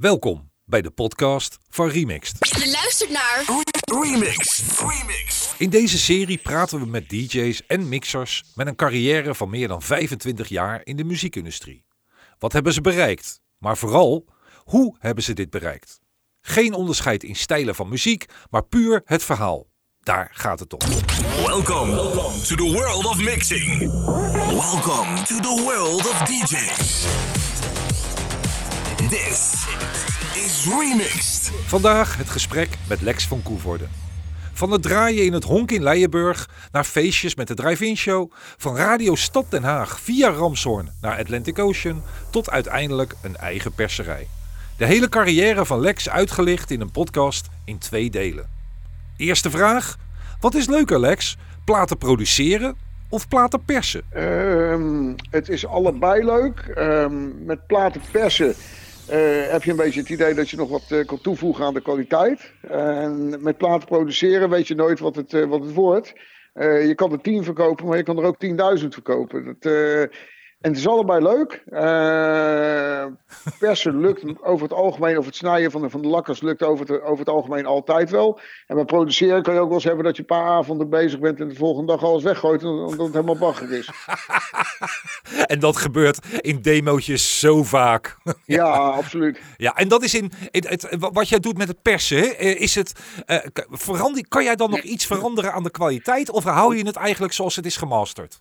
Welkom bij de podcast van Remixed. Je luistert naar Remix. Remix. In deze serie praten we met DJ's en mixers met een carrière van meer dan 25 jaar in de muziekindustrie. Wat hebben ze bereikt? Maar vooral, hoe hebben ze dit bereikt? Geen onderscheid in stijlen van muziek, maar puur het verhaal. Daar gaat het om. Welcome to the world of mixing. Welcome to the world of DJs. This is Remixed. Vandaag het gesprek met Lex van Koevoorde. Van het draaien in het honk in Leijenburg naar feestjes met de drive-in show, van Radio Stad Den Haag via Ramshorn naar Atlantic Ocean tot uiteindelijk een eigen perserij. De hele carrière van Lex uitgelicht in een podcast in twee delen. Eerste vraag: wat is leuker, Lex? Platen produceren of platen persen? Ehm, het is allebei leuk. Ehm, met platen persen eh, heb je een beetje het idee dat je nog wat eh, kan toevoegen aan de kwaliteit. En met platen produceren weet je nooit wat het, eh, wat het wordt. Je kan er 10 verkopen, maar je kan er ook 10.000 verkopen. Dat, en het is allebei leuk. Eh, persen lukt over het algemeen, of het snijden van de, van de lakkers lukt over het, over het algemeen altijd wel. En bij produceren kan je ook wel eens hebben dat je een paar avonden bezig bent en de volgende dag alles weggooit omdat het helemaal bagger is. En dat gebeurt in demootjes zo vaak. Ja, absoluut. Ja, en dat is in, in het, wat jij doet met het persen. eh, Is het, k- verander, kan jij dan nog iets veranderen aan de kwaliteit? Of hou je het eigenlijk zoals het is gemasterd?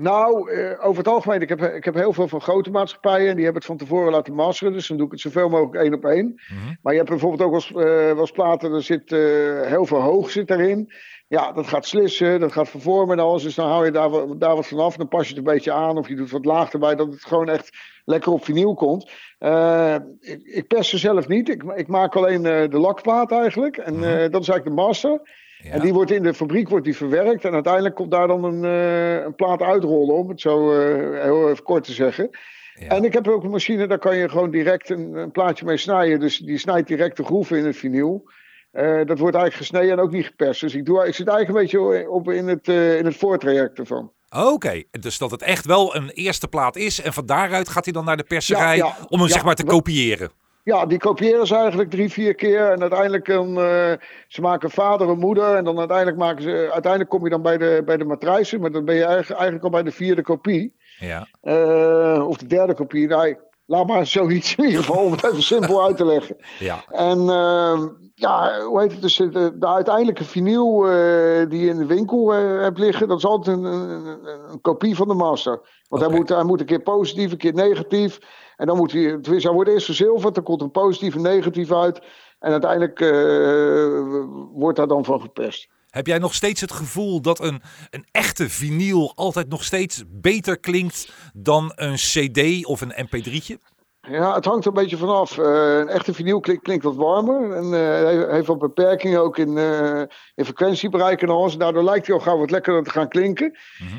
Nou, eh, over het algemeen, ik heb, ik heb heel veel van grote maatschappijen. En die hebben het van tevoren laten masteren. Dus dan doe ik het zoveel mogelijk één op één. Maar je hebt bijvoorbeeld ook als, uh, als platen, er zit eh, heel veel hoog zit daarin. Ja, dat gaat slissen, dat gaat vervormen en alles. Dus dan hou je daar, wat- daar wat van af. Dan pas je het een beetje aan of je doet wat laag erbij. Dat het gewoon echt lekker op vinyl komt. Eh, ik, ik pers ze zelf niet. Ik, ik maak alleen eh, de lakplaat eigenlijk. En eh, dat is eigenlijk de master. Ja. En die wordt in de fabriek wordt die verwerkt. En uiteindelijk komt daar dan een, eh, een plaat uitrollen, om het zo eh, heel even kort te zeggen. Ja. En ik heb ook een machine, daar kan je gewoon direct een, een plaatje mee snijden. Dus die snijdt direct de groeven in het vinyl. Eh, dat wordt eigenlijk gesneden en ook niet geperst. Dus ik, doe, ik zit eigenlijk een beetje op in het, in het voortraject ervan. Oké, dus dat het echt wel een eerste plaat is. En van daaruit gaat hij dan naar de perserij Ja, om hem zeg maar te kopiëren. Ja, die kopiëren ze eigenlijk drie, vier keer. En uiteindelijk dan, eh, ze maken vader en moeder. En dan uiteindelijk maken ze. Uiteindelijk kom je dan bij de, bij de matrijzen. Maar dan ben je eigenlijk, eigenlijk al bij de vierde kopie. Ja. Eh, of de derde kopie. Nou, laat maar zoiets in ieder geval om het even simpel uit te leggen. ja. En ehm, ja, hoe heet het? Dus de, de uiteindelijke vinyl eh, die je in de winkel eh, hebt liggen, dat is altijd een, een, een- kopie van de master. Want hij, moet, hij moet een keer positief, een keer negatief. En dan moet hij, hij wordt eerst verzilverd, dan komt een positief en negatief uit. En uiteindelijk eh, wordt daar dan van gepest. Heb jij nog steeds het gevoel dat een, een echte vinyl altijd nog steeds beter klinkt dan een CD of een MP3'tje? Ja, het hangt er een beetje vanaf. Eh een echte vinyl klinkt, klinkt wat warmer. En eh, hij heeft wat beperkingen ook in, eh in frequentiebereik en alles. Daardoor lijkt hij al gauw wat lekkerder te gaan klinken.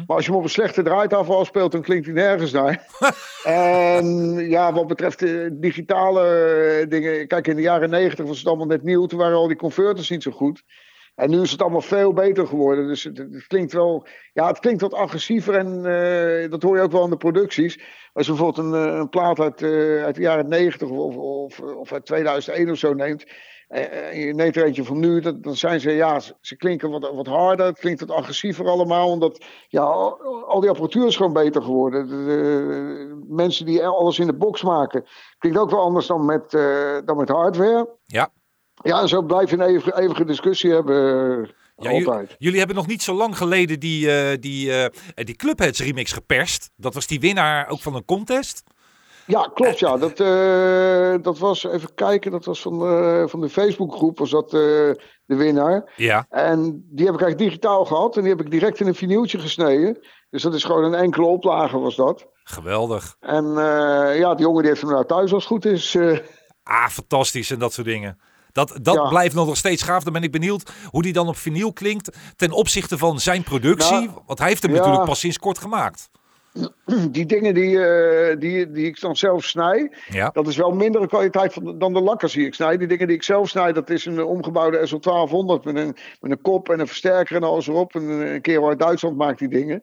Maar als je hem op een slechte draaitafel afspeelt, dan klinkt hij nergens naar. en ja, wat betreft de digitale dingen. Kijk, in de jaren negentig was het allemaal net nieuw. Toen waren al die converters niet zo goed. En nu is het allemaal veel beter geworden. Dus het, klinkt wel, ja, het klinkt wat agressiever en eh, dat hoor je ook wel in de producties. Als je bijvoorbeeld een, eh, een plaat uit, eh, uit de jaren 90 of, of, of uit 2001 of zo neemt. En je neemt er eentje van nu, dan zijn ze, ja, ze, klinken wat, wat harder, het klinkt wat agressiever allemaal. Omdat, ja, al, die apparatuur is gewoon beter geworden. De, mensen die alles in de box maken, klinkt ook wel anders dan met, dan met hardware. Ja. Ja, zo blijf je een eeuwige, eeuwige discussie hebben. eh, Ja, altijd. jullie hebben nog niet zo lang geleden die, eh, die, eh, die Clubheads remix geperst. Dat was die winnaar ook van een contest. Ja, klopt. Ja. Dat, dat was, even kijken, dat was van, van de Facebookgroep, was dat de winnaar. Ja. En die heb ik eigenlijk digitaal gehad en die heb ik direct in een vinyltje gesneden. Dus dat is gewoon een enkele oplage was dat. Geweldig. En ja, die jongen die heeft hem nou thuis als het goed is. Ah, fantastisch en dat soort dingen. Dat, dat Ja. blijft nog steeds gaaf. Dan ben ik benieuwd hoe die dan op vinyl klinkt ten opzichte van zijn productie. Nou, Want hij heeft hem ja. natuurlijk pas sinds kort gemaakt. die dingen die, eh, die, die ik dan zelf snij, Ja. dat is wel mindere kwaliteit van, dan de lakkers die ik snij. Die dingen die ik zelf snij, dat is een omgebouwde SL1200 met een, met een kop en een versterker en alles erop. En een kerel uit Duitsland maakt die dingen.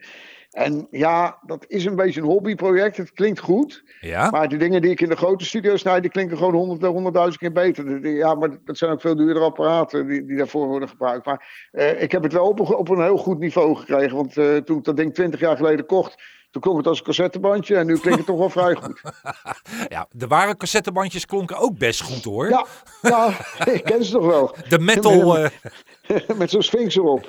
En ja, dat is een beetje een hobbyproject. Het klinkt goed. Ja? Maar de dingen die ik in de grote studio snijd, die klinken gewoon honderd, honderdduizend keer beter. Ja, maar dat zijn ook veel duurdere apparaten die, die daarvoor worden gebruikt. Maar eh, ik heb het wel op, een- op een heel goed niveau gekregen. Want eh, toen ik dat ding twintig jaar geleden kocht, toen klonk het als een cassettebandje. En nu klinkt het toch wel vrij goed. ja, de ware cassettebandjes klonken ook best goed hoor. Ja, ja ik ken ze toch wel. De metal... eh, Met zo'n sphinx erop.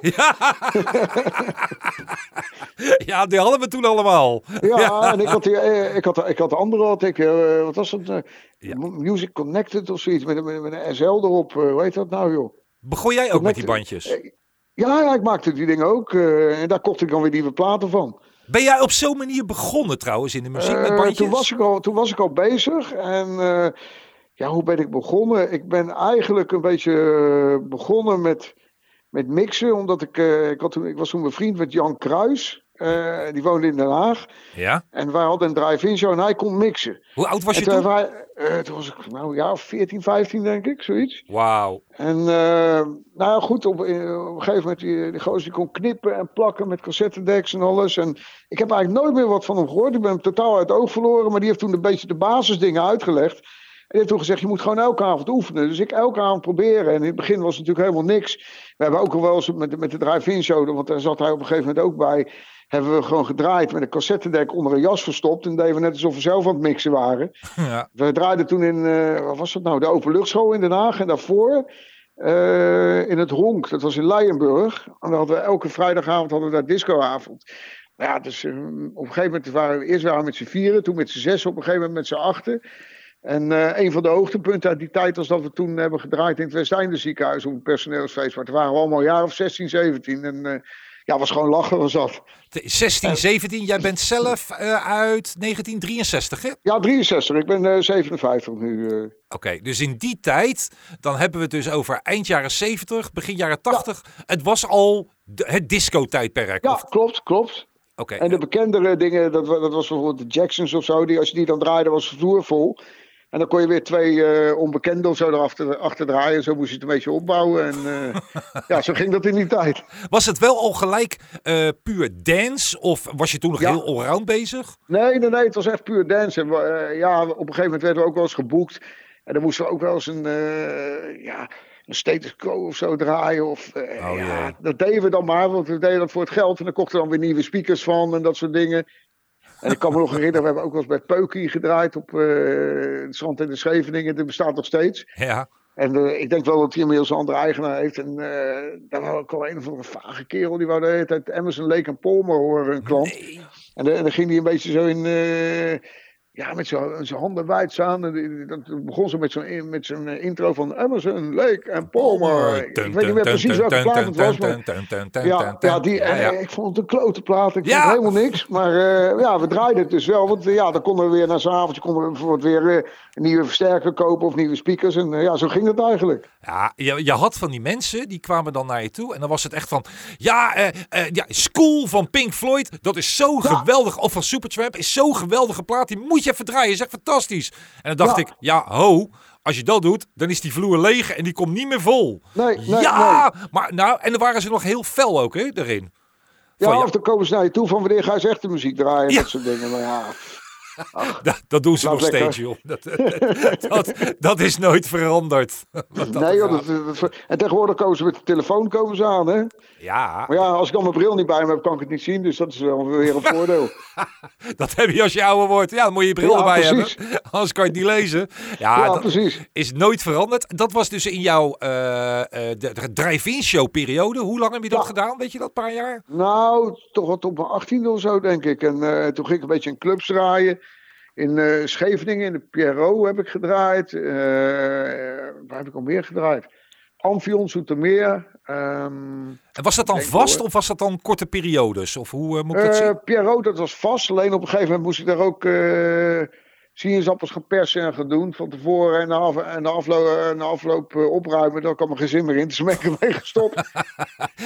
ja, die hadden we toen allemaal. Ja, en ik had, die, eh, ik had, ik had de andere, had ik, eh, wat was dat? eh, Ja. Music Connected of zoiets, met, een- met, met een SL erop. eh, hoe heet dat nou, joh? Begon jij ook met die bandjes? Ja, ja, ik maakte die dingen ook. eh, en daar kocht ik dan weer nieuwe platen van. Ben jij op zo'n manier begonnen trouwens in de muziek met Eh, bandjes? toen, was ik al, toen was ik al bezig. En eh, ja, hoe ben ik begonnen? Ik ben eigenlijk een beetje eh, begonnen met, met mixen. Omdat ik, ik, had toen, ik was toen bevriend met Jan Kruis. Eh, die woonde in Den Haag. Ja? En wij hadden een drive-in show en hij kon mixen. Hoe oud was je en toen, toen? hebben wij- eh, toen was ik nou ja, 14, 15 denk ik, zoiets. Wauw. En eh, nou ja, goed, op, op een gegeven moment, die, die gozer die kon knippen en plakken met cassettedecks en alles. En ik heb eigenlijk nooit meer wat van hem gehoord. Ik ben hem totaal uit het oog verloren, maar die heeft toen een beetje de basisdingen uitgelegd. En die heeft toen gezegd, je moet gewoon elke avond oefenen. Dus ik elke avond proberen. En in het begin was het natuurlijk helemaal niks. We hebben ook al wel eens met, met de drive-in show, want daar zat hij op een gegeven moment ook bij. Hebben we gewoon gedraaid met een cassettedek onder een jas verstopt. En deden we net alsof we zelf aan het mixen waren. Ja. We draaiden toen in, eh, wat was dat nou, de openluchtschool in Den Haag. En daarvoor eh, in het Honk, dat was in Leijenburg. En dan hadden we elke vrijdagavond hadden we daar discoavond. Nou Ja, dus eh, op een gegeven moment waren we eerst waren we met z'n vieren, toen met z'n zes, op een gegeven moment met z'n achten. En eh, een van de hoogtepunten uit die tijd was dat we toen hebben gedraaid in het Westeinde ziekenhuis op een personeelsfeest. Maar toen waren we allemaal een jaar of 16, 17. En ja, was gewoon lachen was dat. 16, 17. Jij bent zelf eh, uit 1963, hè? Ja, 63. Ik ben eh, 57 nu. eh. Oké, dus in die tijd, dan hebben we het dus over eind jaren 70, begin jaren 80. Het was al de- het disco-tijdperk. Ja, of- klopt, klopt. Oké, En de bekendere dingen, dat, dat was bijvoorbeeld de Jacksons of zo. Die, als je die dan draaide, was de vloer vol. En dan kon je weer twee eh onbekenden of zo erachter achter draaien. Zo moest je het een beetje opbouwen. En eh, ja, zo ging dat in die tijd. was het wel al gelijk eh, puur dance? Of was je toen nog Ja. heel allround bezig? Nee, nee, nee, het was echt puur dance. En ja, op een gegeven moment werden we ook wel eens geboekt. En dan moesten we ook wel eens een, ja, een status quo of zo draaien. Of, Oh, ja, dat deden we dan maar, want we deden dat voor het geld. En dan kochten we dan weer nieuwe speakers van en dat soort dingen. En ik kan me nog herinneren, we hebben ook wel eens bij Peukie gedraaid op eh, het strand in de Scheveningen. Dat bestaat nog steeds. Ja, En eh, ik denk wel dat hij inmiddels een andere eigenaar heeft. En eh, daar was ook al een of andere vage kerel. Die wou de hele tijd Emerson, Lake en Palmer horen, een klant. nee. En, dan- en dan ging hij een beetje zo in. Ja, met zo- zijn handen wijd staan. Dat begon zo met zo'n met zo'n eh, intro van Emerson, Lake en Palmer. Ik weet niet meer precies welke plaat het was. Maar ja, ja, die, en, ik vond het een klote plaat. Ik Ja. vond helemaal niks. Maar eh, ja, we draaiden het dus wel. Want eh, ja, dan konden we weer na z'n avondje konden we bijvoorbeeld weer een nieuwe versterker kopen of nieuwe speakers. En ja, zo ging het eigenlijk. Ja, je, je had van die mensen, die kwamen dan naar je toe. En dan was het echt van, ja, ja School van Pink Floyd, dat is zo geweldig. Of van Supertramp, is zo'n geweldige plaat. Die moet je even draaien, is echt fantastisch. En dan dacht Ja. ik, ja, ho, als je dat doet, dan is die vloer leeg en die komt niet meer vol. Nee, nee, ja, maar nou, en dan waren ze nog heel fel ook, hè, daarin. Ja, Van, ja, of dan komen ze naar je toe van wanneer ga je eens echte muziek draaien en Ja. dat soort dingen. Maar ja, dat, dat doen ze nog lekker. steeds, joh. Dat, dat, dat is nooit veranderd. Nee joh, en tegenwoordig komen ze met de telefoon komen ze aan, hè. Ja, Maar ja, als ik dan mijn bril niet bij me heb, kan ik het niet zien. Dus dat is wel weer een voordeel. dat heb je als je ouder wordt. Ja, dan moet je je bril Ja, erbij precies. hebben. Anders kan je het niet lezen. Ja, precies. is nooit veranderd. Dat was dus in jouw eh, eh, de, drive-in show periode. Hoe lang heb je dat Ja. gedaan? Weet je dat, een paar jaar? Nou, toch wat op mijn 18 of zo, denk ik. En eh, toen ging ik een beetje in clubs draaien. In eh, Scheveningen, in de Pierrot heb ik gedraaid. Eh, waar heb ik al meer gedraaid? Amphion, Zoetermeer. ehm En was dat dan vast of was dat dan korte periodes? Of hoe eh, moet ik dat zien? Pierrot, dat was vast. Alleen op een gegeven moment moest ik daar ook sinaasappels gaan persen en gaan doen. Van tevoren en na, af, en na afloop, na afloop opruimen. Daar kwam er geen zin meer in. Dus ben ik ermee gestopt.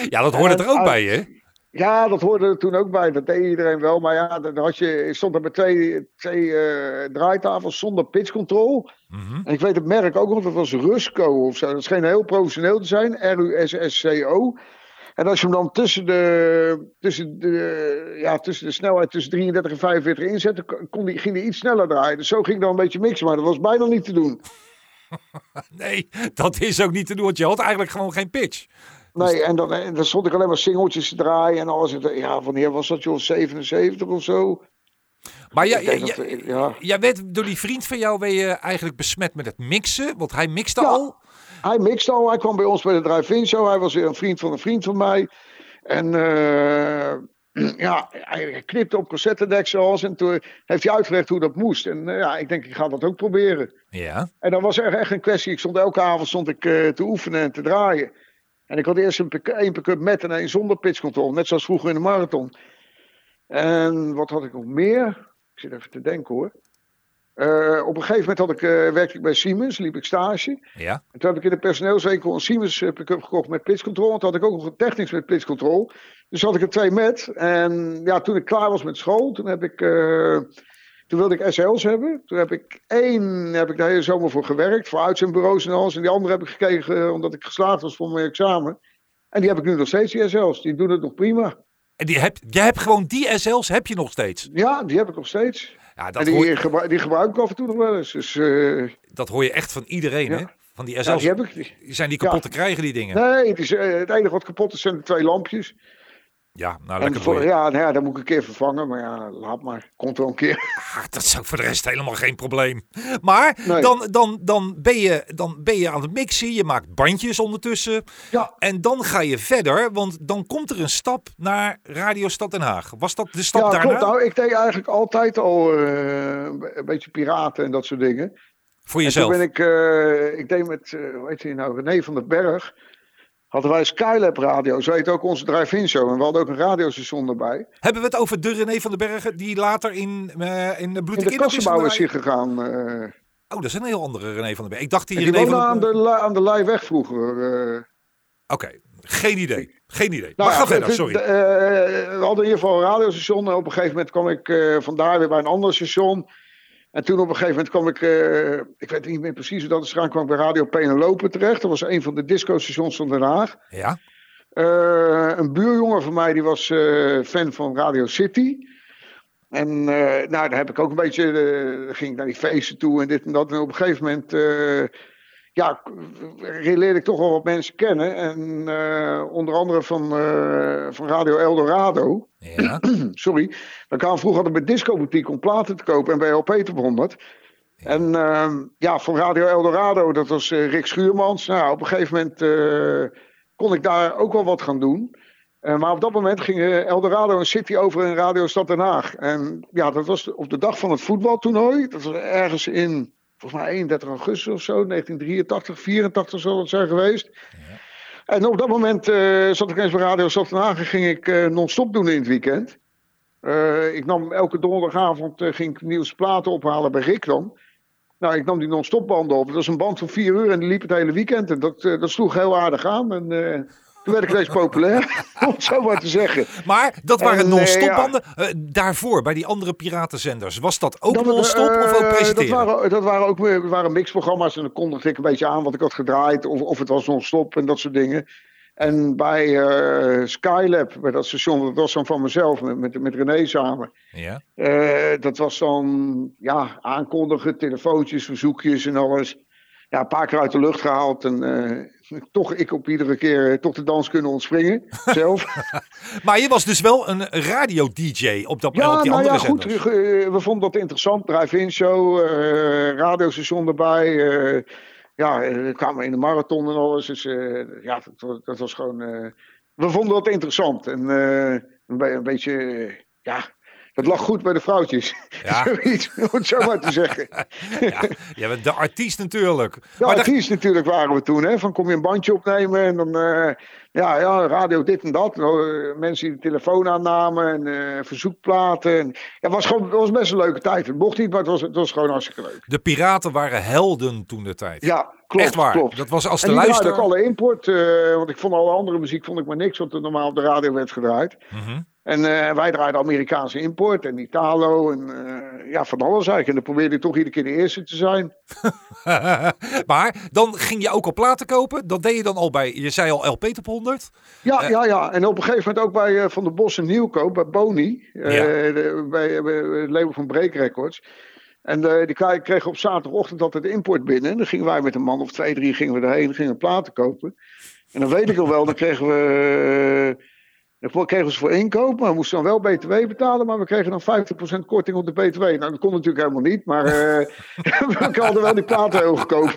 Ja, dat hoorde en er ook bij, hè? Ja, dat hoorde er toen ook bij. Dat deed iedereen wel. Maar ja, dan had je, stond er met twee, twee eh, draaitafels zonder pitch control. Mhm. En ik weet het merk ook nog, dat was Rusco of zo. Dat scheen heel professioneel te zijn. R-U-S-S-C-O. En als je hem dan tussen de, tussen de, ja, tussen de snelheid tussen 33 en 45 inzette, kon die, ging hij iets sneller draaien. Dus zo ging dan een beetje mixen, maar dat was bijna niet te doen. Nee, dat is ook niet te doen, want je had eigenlijk gewoon geen pitch. Nee, en dan, en dan stond ik alleen maar singeltjes te draaien en alles. Ja, wanneer was dat, joh? 77 of zo? Maar ja, ja, dat- ja, ja. jij werd door die vriend van jou ben je eigenlijk besmet met het mixen, want hij mixte Ja. al. Hij mixte al, hij kwam bij ons bij de drive-in show. Hij was weer een vriend van een vriend van mij. En eh, ja, hij knipte op cassettedeksels en toen heeft hij uitgelegd hoe dat moest. En eh, ja, ik denk, ik ga dat ook proberen. Ja. En dan was er echt een kwestie. Ik stond elke avond stond ik, eh, te oefenen en te draaien. En ik had eerst een één pick-up met en één zonder pitch control. Net zoals vroeger in de marathon. En wat had ik nog meer? Ik zit even te denken hoor. Eh, op een gegeven moment had ik, eh, werkte ik bij Siemens, liep ik stage. Ja. En toen heb ik in de personeelswinkel een Siemens eh, pick-up gekocht met pitch control. En toen had ik ook nog een technisch met pitch control. Dus had ik er twee met. En ja, toen ik klaar was met school, toen heb ik... toen wilde ik SL's hebben. Toen heb ik één, heb ik de hele zomer voor gewerkt. Voor uitzendbureaus en alles. En die andere heb ik gekregen eh, omdat ik geslaagd was voor mijn examen. En die heb ik nu nog steeds, die SL's. Die doen het nog prima. En die heb, jij hebt gewoon die SL's heb je nog steeds. Ja, die heb ik nog steeds. Ja, dat, en hoor, die, gebru- die gebruik ik af en toe nog wel eens. Dus eh, dat hoor je echt van iedereen, Ja. hè? Van die ja, SL's. die heb ik. Die- Zijn die kapot te krijgen, die dingen? Nee, het, is, eh, het enige wat kapot is zijn de twee lampjes. Ja, nou lekker voor, ja, nou ja, dat moet ik een keer vervangen. Maar ja, laat maar. Komt wel een keer. Ah, dat is ook voor de rest helemaal geen probleem. Maar Nee. dan, dan, dan, ben je, dan ben je aan het mixen. Je maakt bandjes ondertussen. Ja. En dan ga je verder, want dan komt er een stap naar Radio Stad Den Haag. Was dat de stap Ja, daarna? klopt. Nou, ik deed eigenlijk altijd al eh, een beetje piraten en dat soort dingen. Voor En toen jezelf? ben ik, eh, ik deed met, eh hoe heet hij nou, René van den Berg. Hadden wij Skylab Radio, zo heet ook onze drive-in show. En we hadden ook een radiostation erbij. Hebben we het over de René van den Bergen, die later in, eh in de Bloed In de kassenbouw is hij gegaan. eh. Oh, dat is een heel andere René van den Bergen. Ik dacht die, en die René van aan de, aan de Leijweg vroeger. eh. Oké, geen idee. Geen idee. Nou maar ja, ga verder, sorry. we hadden in ieder geval een radiostation. En op een gegeven moment kwam ik vandaar weer bij een ander station. En toen op een gegeven moment kwam ik, eh, ik weet niet meer precies hoe dat is gegaan, kwam ik bij Radio Penelope terecht. Dat was een van de discostations van Den Haag. Ja? Eh, een buurjongen van mij die was eh, fan van Radio City. En nou, daar heb ik ook een beetje, dan ging ik naar die feesten toe en dit en dat. En op een gegeven moment, ja, leerde ik toch wel wat mensen kennen. En eh, onder andere van, eh, van Radio Eldorado. Ja? Sorry. Dan kwam vroeger altijd bij Disco Boutique om platen te kopen en bij LP te bewonderd. En ehm, ja, van Radio Eldorado, dat was eh, Rick Schuurmans. Nou, op een gegeven moment kon ik daar ook wel wat gaan doen. Maar op dat moment gingen Eldorado en City over in Radio Stad Den Haag. En ja, dat was op de dag van het voetbaltoernooi. Dat was ergens in, volgens mij 31 augustus of zo, 1983, 84 zal het zijn geweest. En op dat moment eh, zat ik eens bij Radio Stad Den Haag en ging ik eh, non-stop doen in het weekend. Eh, ik nam elke donderdagavond ging ik nieuwste platen ophalen bij Rick dan. Nou, ik nam die non-stop banden op. Dat was een band van vier uur en die liep het hele weekend. En dat, dat sloeg heel aardig aan. En toen werd ik ineens populair, om het zo maar te zeggen. Maar dat waren En, eh, non-stopbanden. Eh, daarvoor, bij die andere piratenzenders, was dat ook Dat- non-stop eh, of ook dat presenteren? waren, dat waren ook dat waren mixprogramma's en dan kondigde ik een beetje aan wat ik had gedraaid. Of, of het was non-stop en dat soort dingen. En bij eh, Skylab, bij dat station, dat was dan van mezelf met, met, met René samen. Ja? Eh, dat was dan ja, aankondigen, telefoontjes, verzoekjes en alles. Ja, een paar keer uit de lucht gehaald. En eh, toch ik op iedere keer eh, toch de dans kunnen ontspringen. Zelf. Maar je was dus wel een radio-dj op, dat, ja, op die nou andere ja, goed. eh, we vonden dat interessant. Drive-in show, radiostation erbij. ja, we kwamen in de marathon en alles. Dus ja, dat, wa- dat was gewoon... we vonden dat interessant. En een, be- een beetje... ja, het lag goed bij de vrouwtjes. Ja. Zoiets, om het zo maar te zeggen. Ja, bent de artiest natuurlijk. Ja, maar dat- artiest natuurlijk waren we toen. Hè? Van kom je een bandje opnemen en dan... eh, ja, ja, radio dit en dat. Nou, eh, mensen die de telefoon aannamen en eh, verzoekplaten. En, ja, het, was gewoon, het was best een leuke tijd. Het mocht niet, maar het was, het was gewoon hartstikke leuk. de piraten waren helden toen de tijd. Ja, klopt. Echt waar. Klopt. Dat was als de luisteraar... ook alle import. want ik vond alle andere muziek vond ik maar niks wat er normaal op de radio werd gedraaid. Mhm. En eh, wij draaiden Amerikaanse import en Italo en eh, ja, van alles eigenlijk. En dan probeerde ik toch iedere keer de eerste te zijn. maar dan ging je ook al platen kopen. Dat deed je dan al bij, je zei al LP top 100. Ja, ja, ja. En op een gegeven moment ook bij Van der Bos en Nieuwkoop, bij Boni. Ja. De, bij, bij, het label van Break Records. En die kregen op zaterdagochtend altijd import binnen. En dan gingen wij met een man of twee, drie gingen we erheen, gingen platen kopen. En dan weet ik al wel, dan kregen we... Dan kregen we ze voor inkoop, maar we moesten dan wel BTW betalen. Maar we kregen dan 50% korting op de BTW. Nou, dat kon natuurlijk helemaal niet, maar uh, we hadden wel die platen heel goedkoop.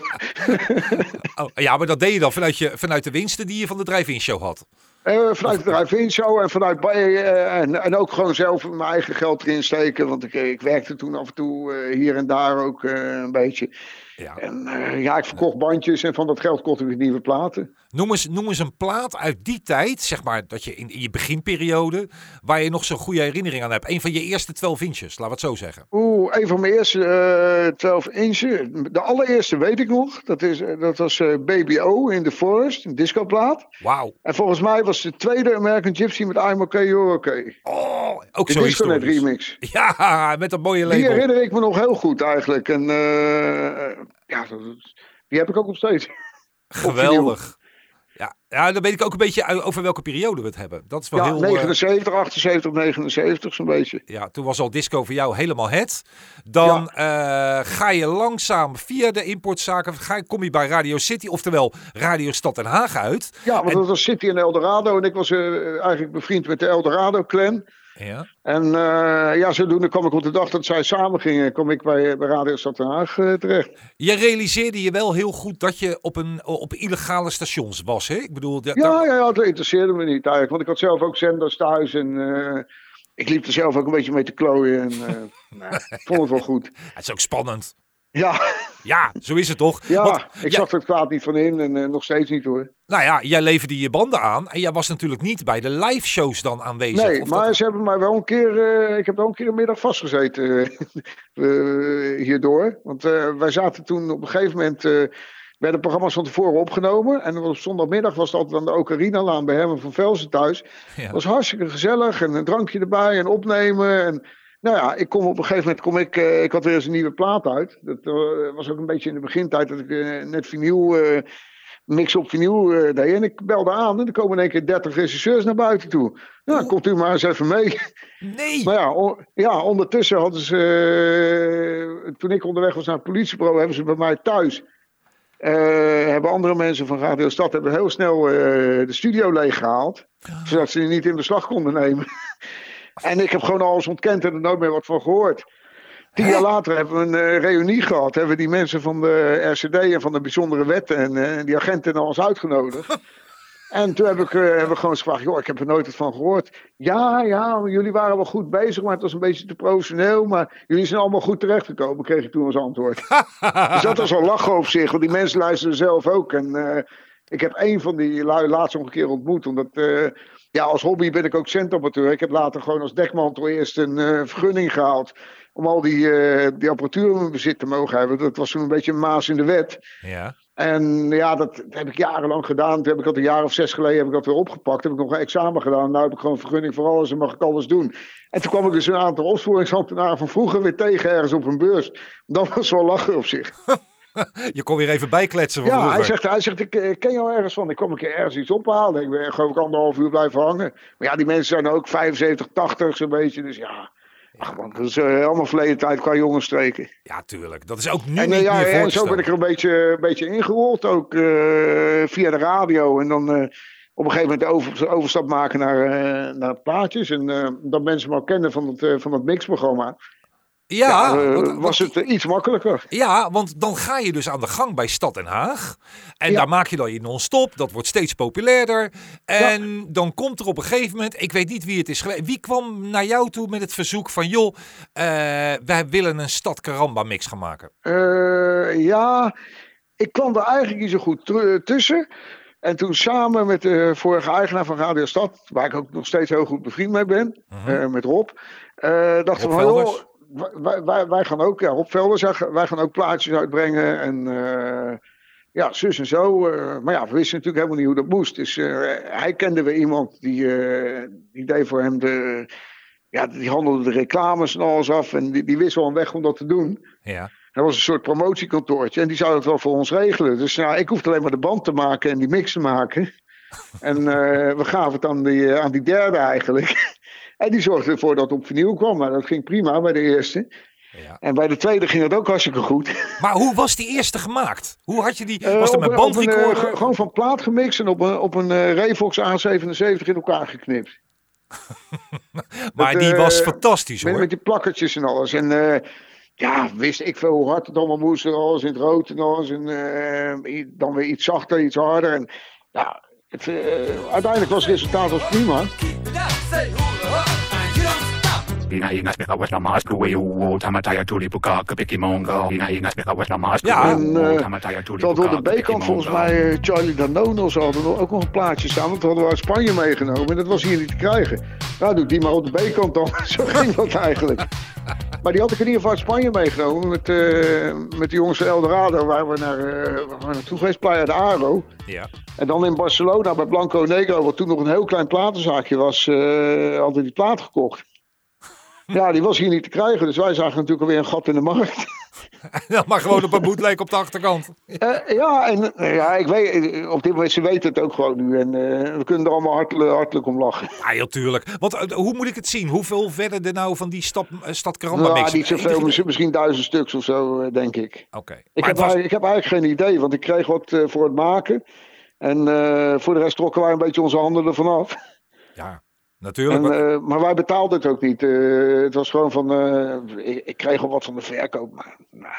oh, ja, maar dat deed je dan vanuit, je, vanuit de winsten die je van de drive-in show had? Uh, vanuit de drive-in show en vanuit uh, en, en ook gewoon zelf mijn eigen geld erin steken. Want ik, ik werkte toen af en toe hier en daar ook een beetje. Ja. En ja, ik verkocht bandjes en van dat geld kocht ik nieuwe platen. Noem eens, noem eens een plaat uit die tijd, zeg maar, dat je in, in je beginperiode, waar je nog zo'n goede herinnering aan hebt. Een van je eerste 12 inches, laten we het zo zeggen. Oeh, een van mijn eerste uh, 12 inches. De allereerste weet ik nog. Dat, is, dat was uh, Baby O in the Forest, een discoplaat. Wauw. En volgens mij was de tweede American Gypsy met I'm Okay, You're Okay. Oh, ook zo Disconet remix. Ja, met een mooie label. Die herinner ik me nog heel goed eigenlijk. En ja, die heb ik ook nog steeds. Geweldig. Ja, dan weet ik ook een beetje over welke periode we het hebben. Dat is wel ja, heel... 79, 78, 79 zo'n beetje. Ja, toen was al disco voor jou helemaal het. Dan ja. uh, ga je langzaam via de importzaken, ga, kom je bij Radio City, oftewel Radio Stad Den Haag uit. Ja, want en... dat was City en Eldorado. En ik was uh, eigenlijk bevriend met de Eldorado-clan. Ja. En uh, ja, zodoende kwam ik op de dag dat zij samen gingen, kom ik bij, bij Radio Stad Den Haag uh, terecht. Je realiseerde je wel heel goed dat je op, een, op illegale stations was, hè? Ik bedoel... Dat, ja, ja, ja, dat interesseerde me niet eigenlijk. Want ik had zelf ook zenders thuis en uh, ik liep er zelf ook een beetje mee te klooien. En nou, ik vond het wel goed. Het is ook spannend. Ja. Ja, zo is het toch? Ja, Want, ik zag er het kwaad niet van in en uh, nog steeds niet hoor. Nou ja, jij leverde je banden aan en jij was natuurlijk niet bij de live shows dan aanwezig. Nee, maar dat... ze hebben mij wel een keer, uh, ik heb wel een keer een middag vastgezeten uh, hierdoor. Want wij zaten toen op een gegeven moment, werden programma's van tevoren opgenomen. En op zondagmiddag was het altijd aan de Ocarina-laan bij Herman van Velzen thuis. Ja. Was hartstikke gezellig en een drankje erbij en opnemen en... Nou ja, ik kom op een gegeven moment, kom ik, uh, ik had weer eens een nieuwe plaat uit. Dat uh, was ook een beetje in de begintijd dat ik uh, net vinyl, mix op vinyl deed. En ik belde aan en er komen in één keer 30 regisseurs naar buiten toe. Nou, oh. komt u maar eens even mee. Nee! Maar ja, on, ja ondertussen hadden ze, toen ik onderweg was naar het politiebureau, hebben ze bij mij thuis... hebben andere mensen van Radio Stad hebben heel snel de studio leeggehaald. Oh. Zodat ze die niet in beslag konden nemen. En ik heb gewoon alles ontkend en er nooit meer wat van gehoord. Tien jaar later hebben we een uh, reunie gehad. Hebben we die mensen van de RCD en van de bijzondere wetten en uh, die agenten al eens uitgenodigd. En toen heb ik, uh, heb ik gewoon gevraagd, joh, ik heb er nooit wat van gehoord. Ja, ja, jullie waren wel goed bezig, maar het was een beetje te professioneel. Maar jullie zijn allemaal goed terechtgekomen, kreeg ik toen als antwoord. dus dat was al lachen op zich, want die mensen luisteren zelf ook. En ik heb een van die lui laatst nog een keer ontmoet, omdat ja, als hobby ben ik ook centamateur. Ik heb later gewoon als dekmantel eerst een uh, vergunning gehaald. Om al die, uh, die apparatuur in mijn bezit te mogen hebben. Dat was toen een beetje een maas in de wet. Ja. En ja, dat, heb ik jarenlang gedaan. Toen heb ik dat een jaar of zes geleden heb ik dat weer opgepakt. Heb ik nog een examen gedaan. Nou heb ik gewoon vergunning voor alles en mag ik alles doen. En toen kwam ik dus een aantal opsporingsambtenaren van vroeger weer tegen ergens op een beurs. Dat was wel lachen op zich. Je kon weer even bijkletsen. Van ja, hij zegt, hij zegt, ik ken jou ergens van. Ik kom een keer ergens iets ophalen. Ik ben geloof ik anderhalf uur blijven hangen. Maar ja, die mensen zijn ook 75, 80 zo'n beetje. Dus ja, Ach man, dat is uh, allemaal verleden tijd qua jongens streken. Ja, tuurlijk. Dat is ook nu en, niet ja, meer En zo ben ik er een beetje, een beetje ingerold, ook uh, via de radio. En dan op een gegeven moment de over, overstap maken naar, naar plaatjes. En dat mensen me al kennen van het, van het mixprogramma. Ja, ja want, was het iets makkelijker. Ja, want dan ga je dus aan de gang bij Stad Den Haag. En ja. daar maak je dan je non-stop. Dat wordt steeds populairder. En ja. dan komt er op een gegeven moment, ik weet niet wie het is geweest. Wie kwam naar jou toe met het verzoek van, joh, uh, wij willen een Stad Karamba mix gaan maken? Ja, ik kwam er eigenlijk niet zo goed tussen. En toen samen met de vorige eigenaar van Radio Stad, waar ik ook nog steeds heel goed bevriend mee ben, -huh. uh, met Rob, dachten we van, joh, wij, wij, wij, gaan ook, ja, Rob Velders, wij gaan ook plaatjes uitbrengen. En uh, ja, zus en zo. eh, maar ja, we wisten natuurlijk helemaal niet hoe dat moest. Dus eh, hij kende weer iemand die, eh, die deed voor hem de. Ja, die handelde de reclames en alles af. En die, die wist wel een weg om dat te doen. Ja. Dat was een soort promotiekantoortje. En die zou het wel voor ons regelen. Dus nou, ik hoefde alleen maar de band te maken en die mix te maken. En eh, we gaven het aan die, eh, aan die derde eigenlijk. En die zorgde ervoor dat het op vinyl kwam. Maar dat ging prima bij de eerste. ja. En bij de tweede ging het ook hartstikke goed. Maar hoe was die eerste gemaakt? Hoe had je die? Eh, Was op met eh, bandrecorder? ge- gewoon van plaat gemixt en op een, op een eh, Revox A77 in elkaar geknipt. Maar met, die eh, was fantastisch hoor. met die plakkertjes en alles. En eh, ja, wist ik veel hoe hard het allemaal moest. En alles in het rood en alles. En eh, dan weer iets zachter, iets harder. En ja, het, eh, uiteindelijk was het resultaat was prima. Ja. En, u tamataya tuli Terwijl we puka op de B-kant volgens mij eh, Charlie ze hadden nog- ook nog een plaatje staan. Want dat hadden we uit Spanje meegenomen. En dat was hier niet te krijgen. Nou, doe die maar op de B-kant dan. Zo ging dat eigenlijk. Maar die had ik in ieder geval uit Spanje meegenomen. Met, eh, met de jongens van Eldorado. Waar we, naar, waar we naartoe geweest. Playa de Aro. Ja. En dan in Barcelona bij Blanco Negro. Wat toen nog een heel klein platenzaakje was. eh hadden we die plaat gekocht. Ja, die was hier niet te krijgen. Dus wij zagen natuurlijk alweer een gat in de markt. Dan maar gewoon op een bootleg op de achterkant. Ja, en ja, ik weet, op dit moment, ze weten het ook gewoon nu. En eh, we kunnen er allemaal hartelijk, hartelijk om lachen. Ja, heel tuurlijk. Want eh, hoe moet ik het zien? Hoeveel verder er nou van die stad, eh, stad Karamba Nou, niet zoveel, Ieder- misschien, duizend stuks of zo, denk ik. Oké. Ik heb, was- ik heb eigenlijk geen idee, want ik kreeg wat voor het maken. En voor de rest trokken wij een beetje onze handen ervan af. Ja, natuurlijk. En, maar- eh, maar wij betaalden het ook niet. Eh, het was gewoon van, eh, ik, ik kreeg al wat van de verkoop. Maar, nou,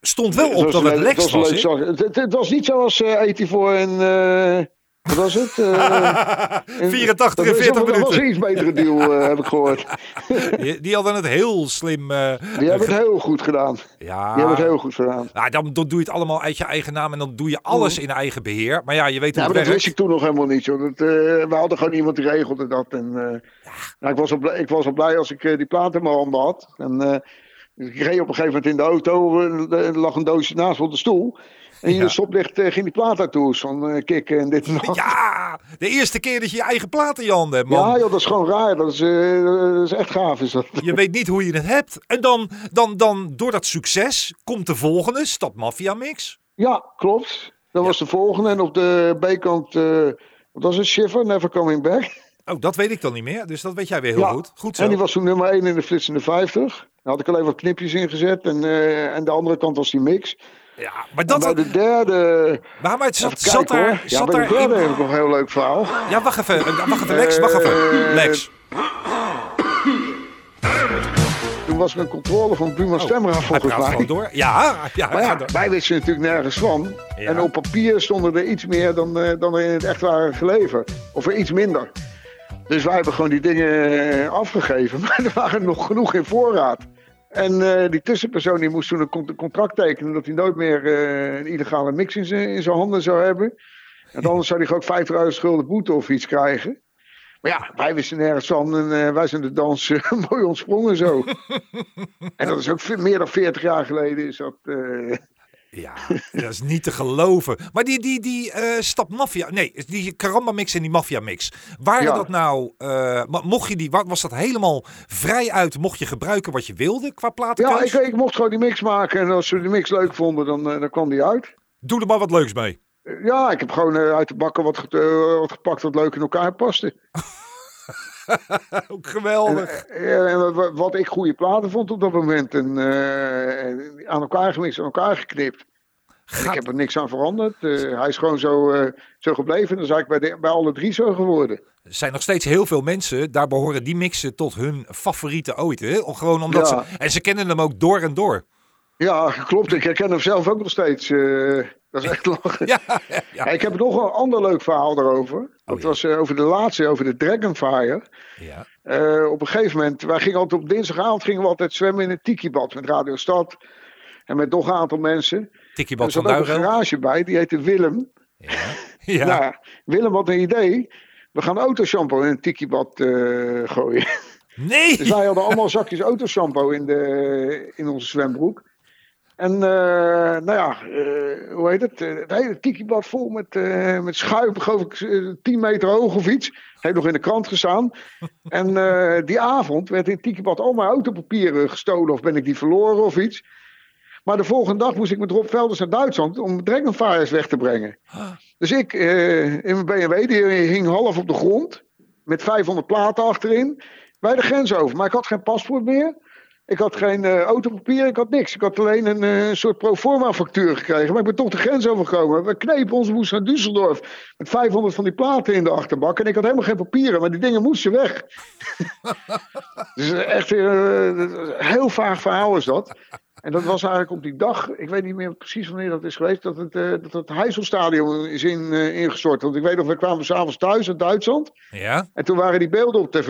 stond wel op was dat het Lex was. een was, leuk. Het, het, het was niet zoals 84 en... wat was het? Eh, 84 en dat was- 40 Dat was minuten. een iets betere deal, eh, heb ik gehoord. Die, hadden het heel slim. eh, Die hebben het heel goed gedaan. ja, Die hebben het heel goed gedaan. Nou, dan, dan doe je het allemaal uit je eigen naam en dan doe je alles in eigen beheer. Maar ja, je weet hoe Ja, het maar dat wist ik toen nog helemaal niet. Joh. Dat, eh, we hadden gewoon iemand die regelde dat. En, eh, nou, ik, was al blij, ik was al blij als ik eh, die plaat in mijn handen had. En, eh, ik reed op een gegeven moment in de auto. eh, er lag een doosje naast op de stoel. En in Ja. stoplicht eh, ging die plaat naartoe. Van eh, kikken en dit en dat. Ja, de eerste keer dat je je eigen plaat in je handen hebt, man. Ja, joh, dat is gewoon raar. Dat is, eh, dat is echt gaaf. Is dat. Je weet niet hoe je het hebt. En dan, dan, dan door dat succes komt de volgende, Stad Mafia Mix. Ja, klopt. Dat was de volgende. En op de B-kant, wat was het? Shiver, Never Coming Back. Oh, dat weet ik dan niet meer. Dus dat weet jij weer heel Ja. goed. Goed zo. En die was toen nummer 1 in de flitsende 50. Daar had ik alleen wat knipjes in gezet. En, en de andere kant was die mix. Ja, maar Dat bij de derde... Maar, maar het zat, kijken, daar... hoor. Ja, zat bij daar de derde in- heb ik nog een heel leuk verhaal. Ja, wacht even. eh, Wacht even, Lex. Wacht even. Eh, Lex. Toen was er een controle van Buma Stemra Oh, Hij volgens mij. gewoon door. Ja, ja, Maar ja, door. wij wisten natuurlijk nergens van. Ja. En op papier stonden er iets meer dan, eh, dan er in het echt waren geleverd. Of er iets minder. Dus wij hebben gewoon die dingen afgegeven. Maar er waren nog genoeg in voorraad. En eh, die tussenpersoon die moest toen een con- contract tekenen... dat hij nooit meer eh, een illegale mix in zijn in zijn handen zou hebben. En anders zou hij ook 50.000 schulden boete of iets krijgen. Maar ja, wij wisten nergens van en eh, wij zijn de dans mooi ontsprongen zo. en dat is ook meer dan 40 jaar geleden is dat... Ja, dat is niet te geloven. Maar die, die, die eh stap maffia, nee, die karamba mix en die maffia mix. Waren Ja. dat nou, eh, mocht je die, wa- was dat helemaal vrij uit, mocht je gebruiken wat je wilde qua Ja, platenkeus? ik, ik mocht gewoon die mix maken. En als ze die mix leuk vonden, dan, eh, dan kwam die uit. Doe er maar wat leuks mee. Ja, ik heb gewoon uit de bakken wat, wat gepakt wat leuk in elkaar paste. Ook geweldig. Eh, en wat, wat ik goede platen vond op dat moment. En eh, aan elkaar gemixt, aan elkaar geknipt. Gaat- ik heb er niks aan veranderd. Eh, hij is gewoon zo, eh, zo gebleven. Dat is eigenlijk bij, de, bij alle drie zo geworden. Er zijn nog steeds heel veel mensen, daar behoren die mixen tot hun favoriete ooit. Hè? Gewoon omdat Ja. ze, en ze kennen hem ook door en door. Ja, klopt. Ik herken hem zelf ook nog steeds. Eh, dat is echt lachen. Ja, ja, ja. Ik heb nog een ander leuk verhaal daarover. Dat Oh, ja. was eh, over de laatste, over de Dragonfire. ja. Eh, op een gegeven moment, wij gingen altijd op dinsdagavond gingen we altijd zwemmen in een tiki-bad met Radio Stad. En met nog een aantal mensen. Tikkie Er Bad van zat ook een garage bij, die heette Willem. Ja. Ja. Nou, Willem had een idee. We gaan autoshampoo in een tiki-bad gooien. Nee! Dus wij hadden allemaal zakjes autoshampoo in, de, in onze zwembroek. En uh, nou ja, uh, hoe heet het? Uh, het hele tikibad vol met, met schuim, geloof ik, 10 meter hoog of iets. Heeft nog in de krant gestaan. en die avond werd in tikibad al mijn autopapieren gestolen of ben ik die verloren of iets. Maar de volgende dag moest ik met Rob Velders naar Duitsland om Dragonfires weg te brengen. Dus ik in mijn BMW, die hing half op de grond. Met 500 platen achterin. Bij de grens over. Maar ik had geen paspoort meer. Ik had geen uh, autopapier, ik had niks. Ik had alleen een uh, soort proforma factuur gekregen. Maar ik ben toch de grens overgekomen. We knepen onze moest naar Düsseldorf. Met 500 van die platen in de achterbak. En ik had helemaal geen papieren, maar die dingen moesten weg. dus echt uh, een heel vaag verhaal is dat. En dat was eigenlijk op die dag, ik weet niet meer precies wanneer dat is geweest, dat het, dat het Heiselstadion is in, ingestort. Want ik weet nog, we kwamen s'avonds thuis uit Duitsland. Ja. En toen waren die beelden op tv.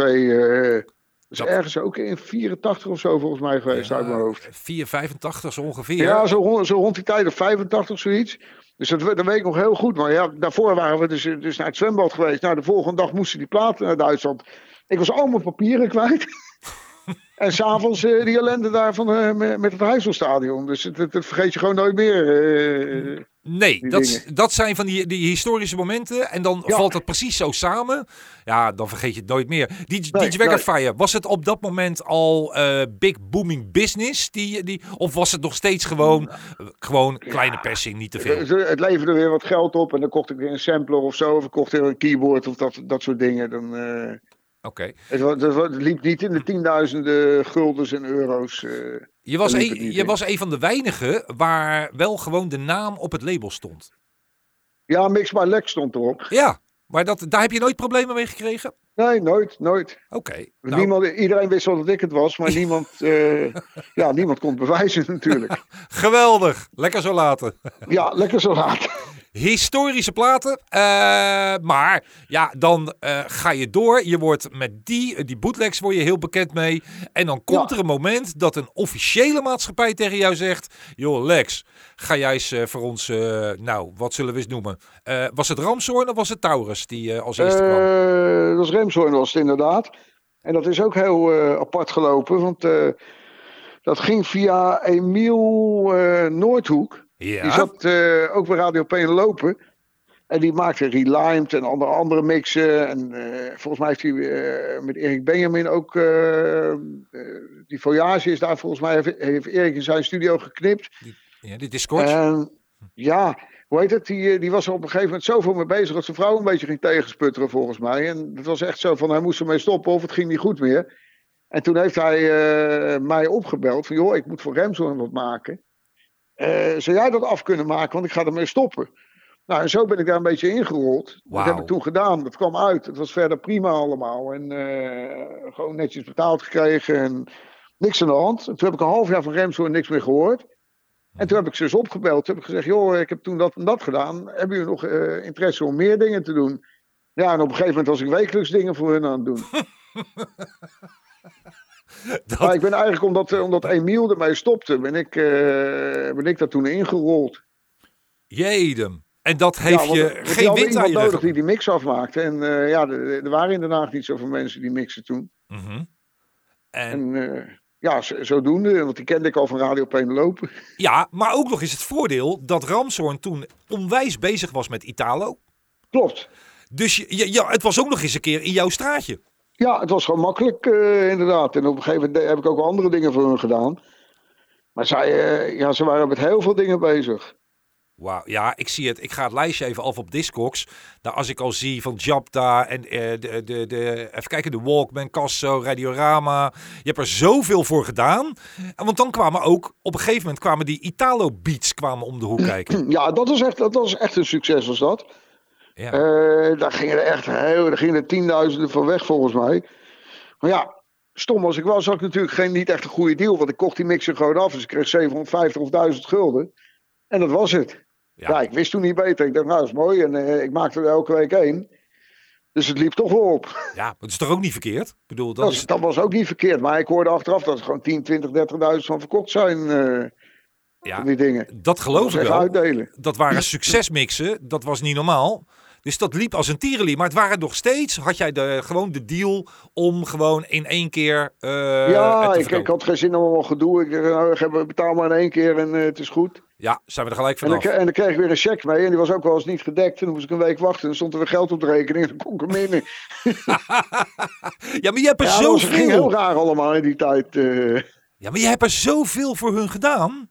Dat is ergens ook in 84 of zo volgens mij geweest ja, uit mijn hoofd. 4, 85 zo ongeveer. Ja, zo, rond, zo rond die tijd of 85 zoiets. Dus dat, dat weet ik nog heel goed. Maar ja, daarvoor waren we dus, dus naar het zwembad geweest. Nou, de volgende dag moesten die platen naar Duitsland. Ik was al mijn papieren kwijt. en s'avonds uh, die ellende daar van, uh, met het Heiselstadion. Dus dat, dat, vergeet je gewoon nooit meer. Uh, Nee, dat, dat zijn van die, die historische momenten. En dan Ja. valt het precies zo samen. Ja, dan vergeet je het nooit meer. Die, Nee, Fire, was het op dat moment al eh, big booming business? Die, die, of was het nog steeds gewoon, gewoon kleine persing, niet te veel? Het, het leverde weer wat geld op. En dan kocht ik weer een sampler of zo. Of ik kocht weer een keyboard of dat, dat soort dingen. Dan, eh, Oké. het, het, liep niet in de tienduizenden guldens en euro's. eh. Je, was een, je was een van de weinigen waar wel gewoon de naam op het label stond. Ja, Mix by Lex stond erop. Ja, maar dat, daar heb je nooit problemen mee gekregen? Nee, nooit, nooit. Oké. nou, Niemand, iedereen wist wel dat ik het was, maar niemand, eh, ja, niemand kon het bewijzen natuurlijk. geweldig. Lekker zo laten. Ja, lekker zo laat. historische platen. Eh, maar ja, dan eh, ga je door. Je wordt met die, die bootlegs word je heel bekend mee. En dan komt Ja. er een moment dat een officiële maatschappij tegen jou zegt... joh Lex, ga jij eens eh, voor ons, eh, nou, wat zullen we eens noemen? Eh, was het Ramshoorn of was het Taurus die eh, als eerste kwam? Eh, dat was Remshoorn was het inderdaad. En dat is ook heel eh, apart gelopen, want eh, dat ging via Emiel eh, Noordhoek. Ja, Die zat eh, ook bij Radio Lopen. En die maakte Relimed en andere, andere mixen. En eh, volgens mij heeft hij eh, met Erik Benjamin ook... die Voyage is daar volgens mij... Heeft, heeft Erik in zijn studio geknipt. ja die Discord. En ja, hoe heet het? Die, die was er op een gegeven moment zoveel mee bezig... dat zijn vrouw een beetje ging tegensputteren volgens mij. En het was echt zo van, hij moest ermee stoppen of het ging niet goed meer. En toen heeft hij mij opgebeld van... joh, ik moet voor Remzorn wat maken. Eh, zou jij dat af kunnen maken? Want ik ga ermee stoppen. Nou, en zo ben ik daar een beetje ingerold. Dat heb ik toen gedaan. Dat kwam uit. Het was verder prima allemaal. En eh, gewoon netjes betaald gekregen. En niks aan de hand. En toen heb ik een half jaar van Remshoorn niks meer gehoord. En toen heb ik ze eens opgebeld. Toen heb ik gezegd, joh, ik heb toen dat en dat gedaan. Hebben jullie nog eh, interesse om meer dingen te doen? Ja, en op een gegeven moment was ik wekelijks dingen voor hun aan het doen. Dat- Maar ik ben eigenlijk, omdat, eh, omdat Emiel ermee stopte, ben ik, eh, ben ik daar toen ingerold. Jedem. En dat heeft ja, je geen wind aan je nodig die die mix afmaakte. En eh, ja, er, er waren in Den Haag niet zoveel mensen die mixen toen. Mhm. En En eh, ja, zo- zodoende, want die kende ik al van Radio lopen. Ja, maar ook nog eens het voordeel dat Ramshoorn toen onwijs bezig was met Italo. Klopt. Dus je- ja, het was ook nog eens een keer in jouw straatje. Ja, het was gewoon makkelijk eh, inderdaad. En op een gegeven moment heb ik ook andere dingen voor hun gedaan. Maar zij, eh, ja, ze waren met heel veel dingen bezig. Wauw, ja, ik zie het. Ik ga het lijstje even af op Discogs. Nou, als ik al zie van Japta en eh, de, de, de, even kijken, de Walkman, Casso, Radiorama. Je hebt er zoveel voor gedaan. En Want dan kwamen ook, op een gegeven moment kwamen die Italo beats kwamen om de hoek kijken. Ja, dat was echt, dat was echt een succes was dat. Ja. Eh, daar gingen er echt heel, daar gingen er tienduizenden van weg volgens mij. Maar ja, stom als ik was, had ik natuurlijk geen, niet echt een goede deal. Want ik kocht die mixer gewoon af. Dus ik kreeg 750 of 1000 gulden. En dat was het. Ja. Ja, ik wist toen niet beter. Ik dacht, nou, dat is mooi. En eh, ik maakte er elke week één. Dus het liep toch wel op. ja, dat is toch ook niet verkeerd? Ik bedoel, dat Dat, is, dat was ook niet verkeerd. Maar ik hoorde achteraf dat er gewoon 10, 20, 30.000 van verkocht zijn. eh ja, van die dingen. dat geloof Dat ik wel. uitdelen. Dat waren succesmixen. Dat was niet normaal. Dus dat liep als een tierenlier. Maar het waren nog steeds, had jij de, gewoon de deal om gewoon in één keer eh, ja, ik, ik had geen zin om allemaal gedoe. Ik, zeg, nou, ik betaal maar in één keer en eh, het is goed. Ja, zijn we er gelijk vanaf. en dan kreeg ik weer een cheque mee. En die was ook wel eens niet gedekt. En dan moest ik een week wachten. En dan stond er weer geld op de rekening. En dan kon ik hem in. Ja, maar je hebt er Ja, was- het ging heel zoveel. raar allemaal in die tijd. eh. Ja, maar je hebt er zoveel voor hun gedaan.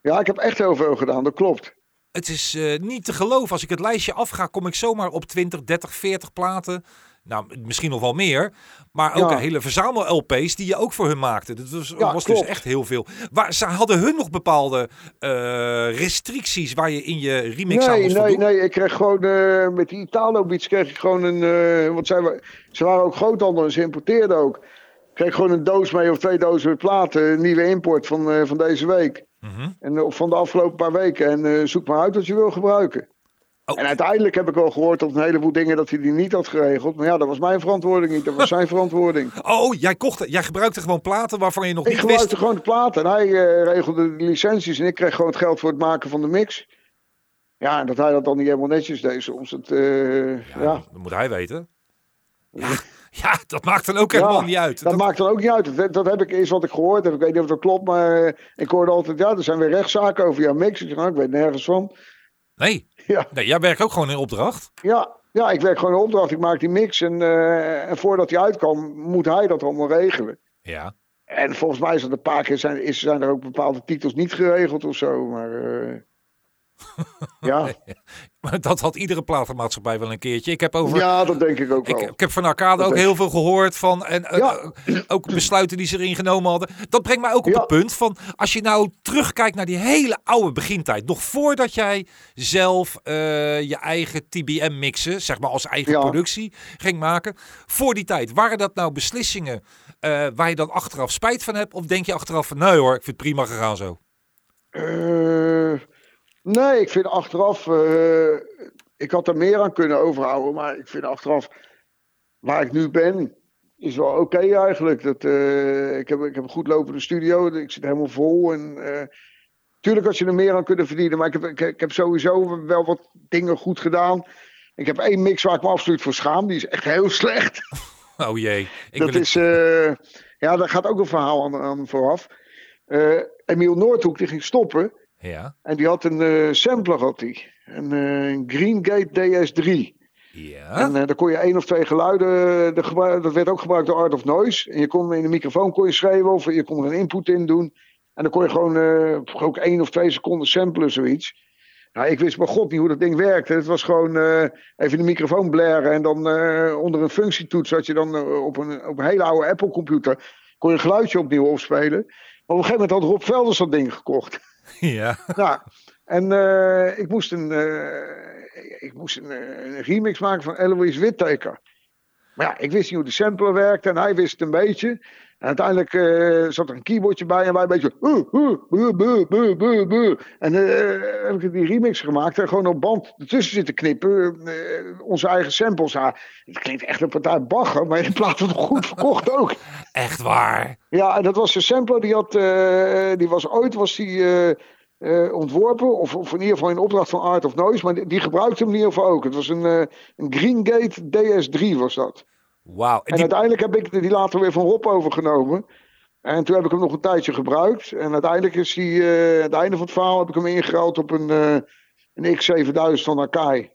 ja, ik heb echt heel veel gedaan. Dat klopt. Het is eh, niet te geloven. Als ik het lijstje afga, kom ik zomaar op 20, 30, 40 platen. Nou, misschien nog wel meer. Maar ook Ja. een hele verzamel-LP's die je ook voor hun maakte. Dat was, Ja, was dus echt heel veel. Waar, ze hadden hun nog bepaalde eh, restricties waar je in je remix aan Nee, moest nee, nee. Ik kreeg gewoon eh, met die Italo Beats kreeg ik gewoon een. want zij, ze waren ook groothandel en ze importeerden ook. Ik kreeg gewoon een doos mee of twee dozen met platen. Een nieuwe import van, van deze week. Mhm. En, eh, van de afgelopen paar weken. En eh, zoek maar uit wat je wil gebruiken. Oh. En uiteindelijk heb ik wel gehoord dat een heleboel dingen dat hij die niet had geregeld. Maar ja, dat was mijn verantwoording niet. Dat was zijn verantwoording. Oh, jij, kocht, jij gebruikte gewoon platen waarvan je nog Ik niet gebruikte wist. gewoon de platen. En hij eh, regelde de licenties. En ik kreeg gewoon het geld voor het maken van de mix. Ja, en dat hij dat dan niet helemaal netjes deed soms. Het, Ja, ja, Dat moet hij weten. Ja, ja, dat maakt dan ook Ja, helemaal niet uit. Dat, Dat- maakt dan ook niet uit. Dat, dat heb ik eens wat ik gehoord heb. Ik weet niet of dat klopt, maar eh, ik hoorde altijd, ja, er zijn weer rechtszaken over jouw mix. Ik nou, ik weet nergens van. nee. Ja, nee, jij werkt ook gewoon in opdracht. ja, ja, ik werk gewoon een opdracht. Ik maak die mix en, eh, en voordat hij uitkwam, moet hij dat allemaal regelen. Ja. En volgens mij is dat een paar keer zijn, is, zijn er ook bepaalde titels niet geregeld of zo. Maar eh, ja. Maar dat had iedere platenmaatschappij wel een keertje. Ik heb over. ja, dat denk ik ook wel. ik heb van Arcade ook heel veel gehoord van. En eh, Ja. eh, ook besluiten die ze erin genomen hadden. Dat brengt mij ook op Ja. het punt van. Als je nou terugkijkt naar die hele oude begintijd. Nog voordat jij zelf eh, je eigen TBM mixen. Zeg maar als eigen Ja. productie ging maken. Voor die tijd. Waren dat nou beslissingen waar je dan achteraf spijt van hebt? Of denk je achteraf van. Nee hoor, ik vind het prima gegaan zo. Eh, nee, ik vind achteraf. eh, ik had er meer aan kunnen overhouden. Maar ik vind achteraf. Waar ik nu ben. Is wel oké eigenlijk. Dat, eh, ik, heb, ik heb een goed lopende studio. Ik zit helemaal vol. En, eh, tuurlijk had je er meer aan kunnen verdienen. Maar ik heb, ik, ik heb sowieso wel wat dingen goed gedaan. Ik heb één mix waar ik me absoluut voor schaam. Die is echt heel slecht. Oh jee. Ik dat is, ja, daar gaat ook een verhaal aan, aan vooraf. Eh Emiel Noordhoek die ging stoppen. Ja. En die had een eh, sampler, had hij. Een eh, Greengate DS3. Ja. En eh, daar kon je één of twee geluiden, de dat werd ook gebruikt door Art of Noise. En je kon in de microfoon kon je schreeuwen of je kon er een input in doen. En dan kon je gewoon ook één of twee seconden samplen, zoiets. Nou, ik wist maar god niet hoe dat ding werkte. Het was gewoon eh, even de microfoon blaren en dan onder een functietoets had je dan op, een, op een hele oude Apple computer kon je een geluidje opnieuw opspelen. Maar op een gegeven moment had Rob Velders dat ding gekocht. Ja. Nou, en eh, ik moest, een, eh, ik moest een, eh, een remix maken van Eloise Whittaker. Maar ja, ik wist niet hoe de sampler werkte en hij wist het een beetje. En uiteindelijk eh, zat er een keyboardje bij en wij een beetje... Uh, uh, uh. En eh, heb ik die remix gemaakt en gewoon op band ertussen zitten knippen. eh, onze eigen samples. Ja, het klinkt echt een partij bagger, maar de plaat wordt goed verkocht ook. Echt waar. Ja, en dat was een sampler die had, die was ooit was die, ontworpen, of, of in ieder geval in opdracht van Art of Noise, maar die, die gebruikte hem in ieder geval ook. Het was een, eh, een Greengate DS3 was dat. Wauw. En die- uiteindelijk heb ik die later weer van Rob overgenomen. En toen heb ik hem nog een tijdje gebruikt. En uiteindelijk is hij, eh, aan het einde van het verhaal heb ik hem ingeruild op een, eh, een X7000 van Akai.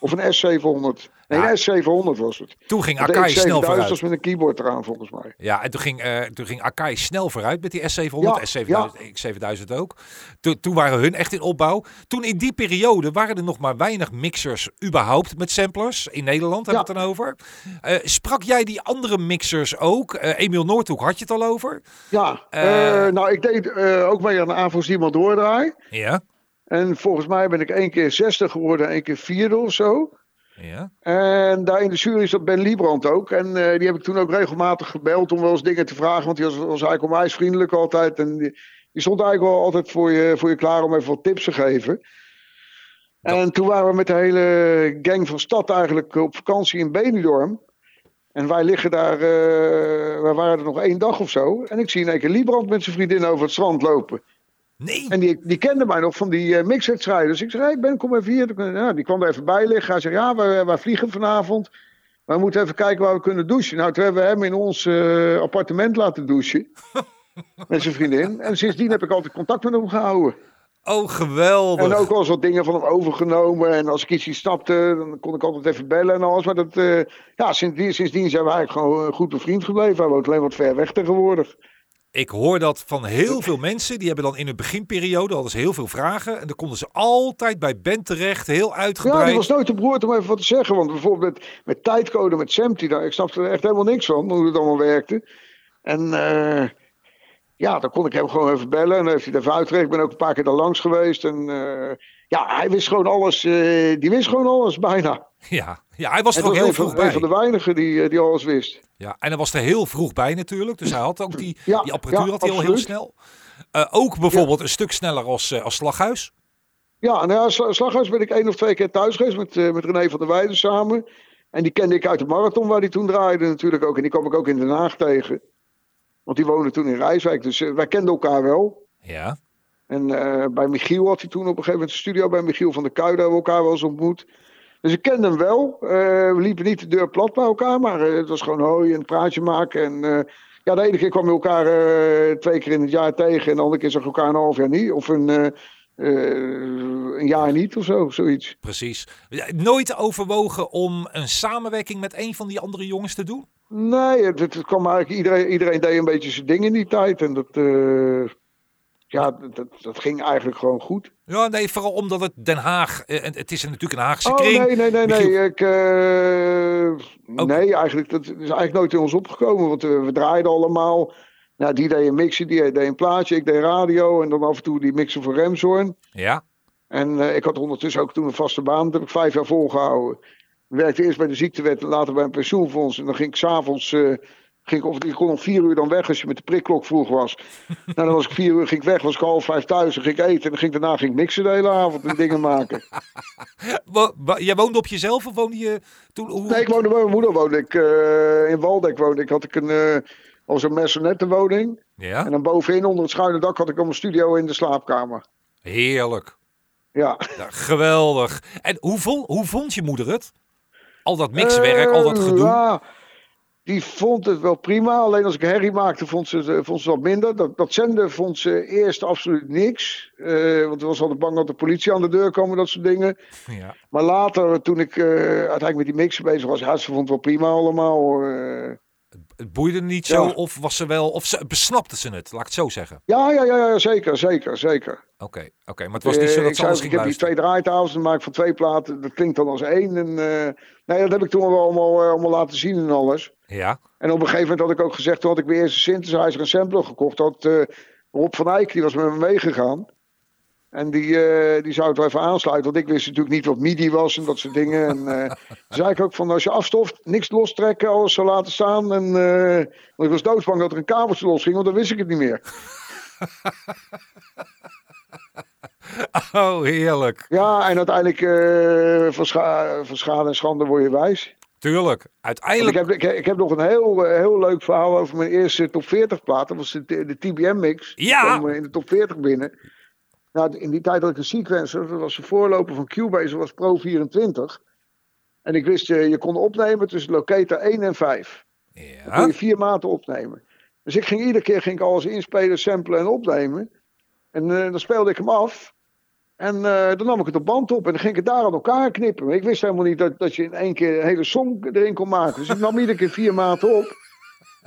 Of een S700. Nee, Ja. een S700 was het. toen ging Akai snel X7000 vooruit. was met een keyboard eraan volgens mij. Ja, en toen ging, eh, toen ging Akai snel vooruit met die S700, Ja, S7000, X7000 ook. Toen, toen waren hun echt in opbouw. Toen in die periode waren er nog maar weinig mixers überhaupt met samplers. In Nederland hebben we het dan over. Eh, sprak jij die andere mixers ook? Eh Emiel Noordhoek had je het al over? Ja, Eh. eh, nou ik deed eh, ook mee aan de Avos iemand doordraai. Ja. En volgens mij ben ik één keer 60 geworden, één keer vierde of zo. Ja. En daar in de jury zat Ben Liebrand ook. En eh, die heb ik toen ook regelmatig gebeld om wel eens dingen te vragen. Want die was, was eigenlijk onwijs vriendelijk altijd. En die, die stond eigenlijk wel altijd voor je, voor je klaar om even wat tips te geven. En toen waren we met de hele gang van stad eigenlijk op vakantie in Benidorm. En wij liggen daar, eh wij waren er nog één dag of zo. En ik zie in één keer Liebrand met zijn vriendin over het strand lopen. Nee. En die, die kende mij nog van die uh, mixwedstrijden. Dus ik zei, hey Ben, kom even hier. Ja, die kwam er even bij liggen. Hij zei, ja, wij, wij vliegen vanavond. We moeten even kijken waar we kunnen douchen. Nou, toen hebben we hem in ons uh, appartement laten douchen. met zijn vriendin. En sindsdien heb ik altijd contact met hem gehouden. Oh, geweldig. En ook eens wat dingen van hem overgenomen. En als ik iets niet snapte, dan kon ik altijd even bellen en alles. Maar dat, uh, ja, sindsdien, sindsdien zijn we eigenlijk gewoon goed bevriend gebleven. Hij woont alleen wat ver weg tegenwoordig. Ik hoor dat van heel veel mensen. Die hebben dan in hun beginperiode hadden ze heel veel vragen. En dan konden ze altijd bij Ben terecht, heel uitgebreid. Ja, die was nooit te beroerd om even wat te zeggen. Want bijvoorbeeld met, met tijdcode, met Semti, ik snapte er echt helemaal niks van, hoe het allemaal werkte. En uh, ja, dan kon ik hem gewoon even bellen. En dan heeft hij even uitgelegd. Ik ben ook een paar keer daar langs geweest. En uh, ja, hij wist gewoon alles. Uh, die wist gewoon alles, bijna. Ja, ja hij was er ook heel vroeg van, bij. Een van de weinigen die, die alles wist. Ja, en hij was er heel vroeg bij natuurlijk. Dus hij had ook die, ja, die apparatuur ja, had hij al heel snel. Uh, ook bijvoorbeeld een stuk sneller als, uh, als Slaghuis. Ja, nou ja, Slaghuis ben ik één of twee keer thuis geweest met, uh, met René van der Weijden samen. En die kende ik uit de marathon waar hij toen draaide natuurlijk ook. En die kwam ik ook in Den Haag tegen. Want die woonde toen in Rijswijk. Dus wij kenden elkaar wel. Ja. En bij Michiel had hij toen op een gegeven moment een studio bij Michiel van der Kuijden. Hebben we elkaar wel eens ontmoet. Dus ik kende hem wel. Uh, we liepen niet de deur plat bij elkaar, maar uh, het was gewoon hooi en een praatje maken. En uh, ja, de ene keer kwam je elkaar twee keer in het jaar tegen en de andere keer zag elkaar een half jaar niet. Of een, een jaar niet of zo, zoiets. Precies. Nooit overwogen om een samenwerking met een van die andere jongens te doen? Nee, het, het kwam eigenlijk, iedereen, iedereen deed een beetje zijn ding in die tijd. En dat, ja, dat, dat ging eigenlijk gewoon goed. Ja, nee, vooral omdat het Den Haag, uh, het is natuurlijk een Haagse oh, kring. nee, nee, nee, Michiel... nee. Ik, uh, nee, eigenlijk, dat is eigenlijk nooit in ons opgekomen. Want uh, we draaiden allemaal. Nou, die deed een mixen, die deed een plaatje, ik deed radio. En dan af en toe die mixen voor Remshorn. Ja. En ik had ondertussen ook toen een vaste baan. Dat heb ik vijf jaar volgehouden. Ik werkte eerst bij de ziektewet en later bij een pensioenfonds. En dan ging ik s'avonds... avonds Ging ik, of, ik kon om vier uur dan weg als je met de prikklok vroeg was. nou, dan was ik vier uur ging ik weg, was ik half vijf thuis. Dan ging ik eten en ging, daarna ging ik mixen de hele avond en dingen maken. Jij woonde op jezelf of woonde je toen? Hoe... Nee, ik woonde bij mijn moeder. Woonde ik, uh, in Waldek woonde ik. Had ik een, uh, als een maisonette woning. Ja? En dan bovenin onder het schuine dak had ik al een studio in de slaapkamer. Heerlijk. Ja. ja geweldig. En hoe vond, hoe vond je moeder het? Al dat mixwerk, uh, al dat gedoe? Ja die vond het wel prima. Alleen als ik herrie maakte, vond ze, vond ze wat minder. Dat, dat zenden vond ze eerst absoluut niks. Uh, want ze was altijd bang dat de politie aan de deur kwam dat soort dingen. Ja. Maar later, toen ik uh, uiteindelijk met die mixen bezig was, ja, ze vond het wel prima allemaal. Uh, het boeide niet zo, ja. of was ze wel, of ze, besnapte ze het, laat ik het zo zeggen? Ja, ja, ja, ja zeker, zeker, zeker. Oké, okay, oké, okay. maar het was niet zo dat ik ze Ik heb die twee draaitafels, dan maak ik van twee platen, dat klinkt dan als één. En, nee, dat heb ik toen wel allemaal, allemaal laten zien en alles. Ja. En op een gegeven moment had ik ook gezegd, toen had ik weer eerst een synthesizer en sampler gekocht. Had Rob van Eyck, die was met me meegegaan. En die, uh, die zou het wel even aansluiten, want ik wist natuurlijk niet wat MIDI was en dat soort dingen. En uh, zei ik ook van, als je afstoft, niks lostrekken, alles zo laten staan. En, want ik was doodsbang dat er een kabeltje losging, want dan wist ik het niet meer. Oh, heerlijk. Ja, en uiteindelijk uh, van, scha van schade en schande word je wijs. Tuurlijk, uiteindelijk. Ik heb, ik, ik, heb nog een heel, heel leuk verhaal over mijn eerste top 40 plaat. Dat was de, de TBM mix. Ja. Die kwam in de top 40 binnen. Nou, in die tijd had ik een sequencer. Dat was de voorloper van Cubase. Dat was Pro 24. En ik wist, je, je kon opnemen tussen locator 1 en 5. Ja. Dan kon je vier maten opnemen. Dus ik ging iedere keer ging ik alles inspelen, samplen en opnemen. En uh, dan speelde ik hem af. En uh, dan nam ik het op band op en dan ging ik het daar aan elkaar knippen. Maar ik wist helemaal niet dat, dat je in één keer een hele song erin kon maken. Dus ik nam iedere keer vier maten op.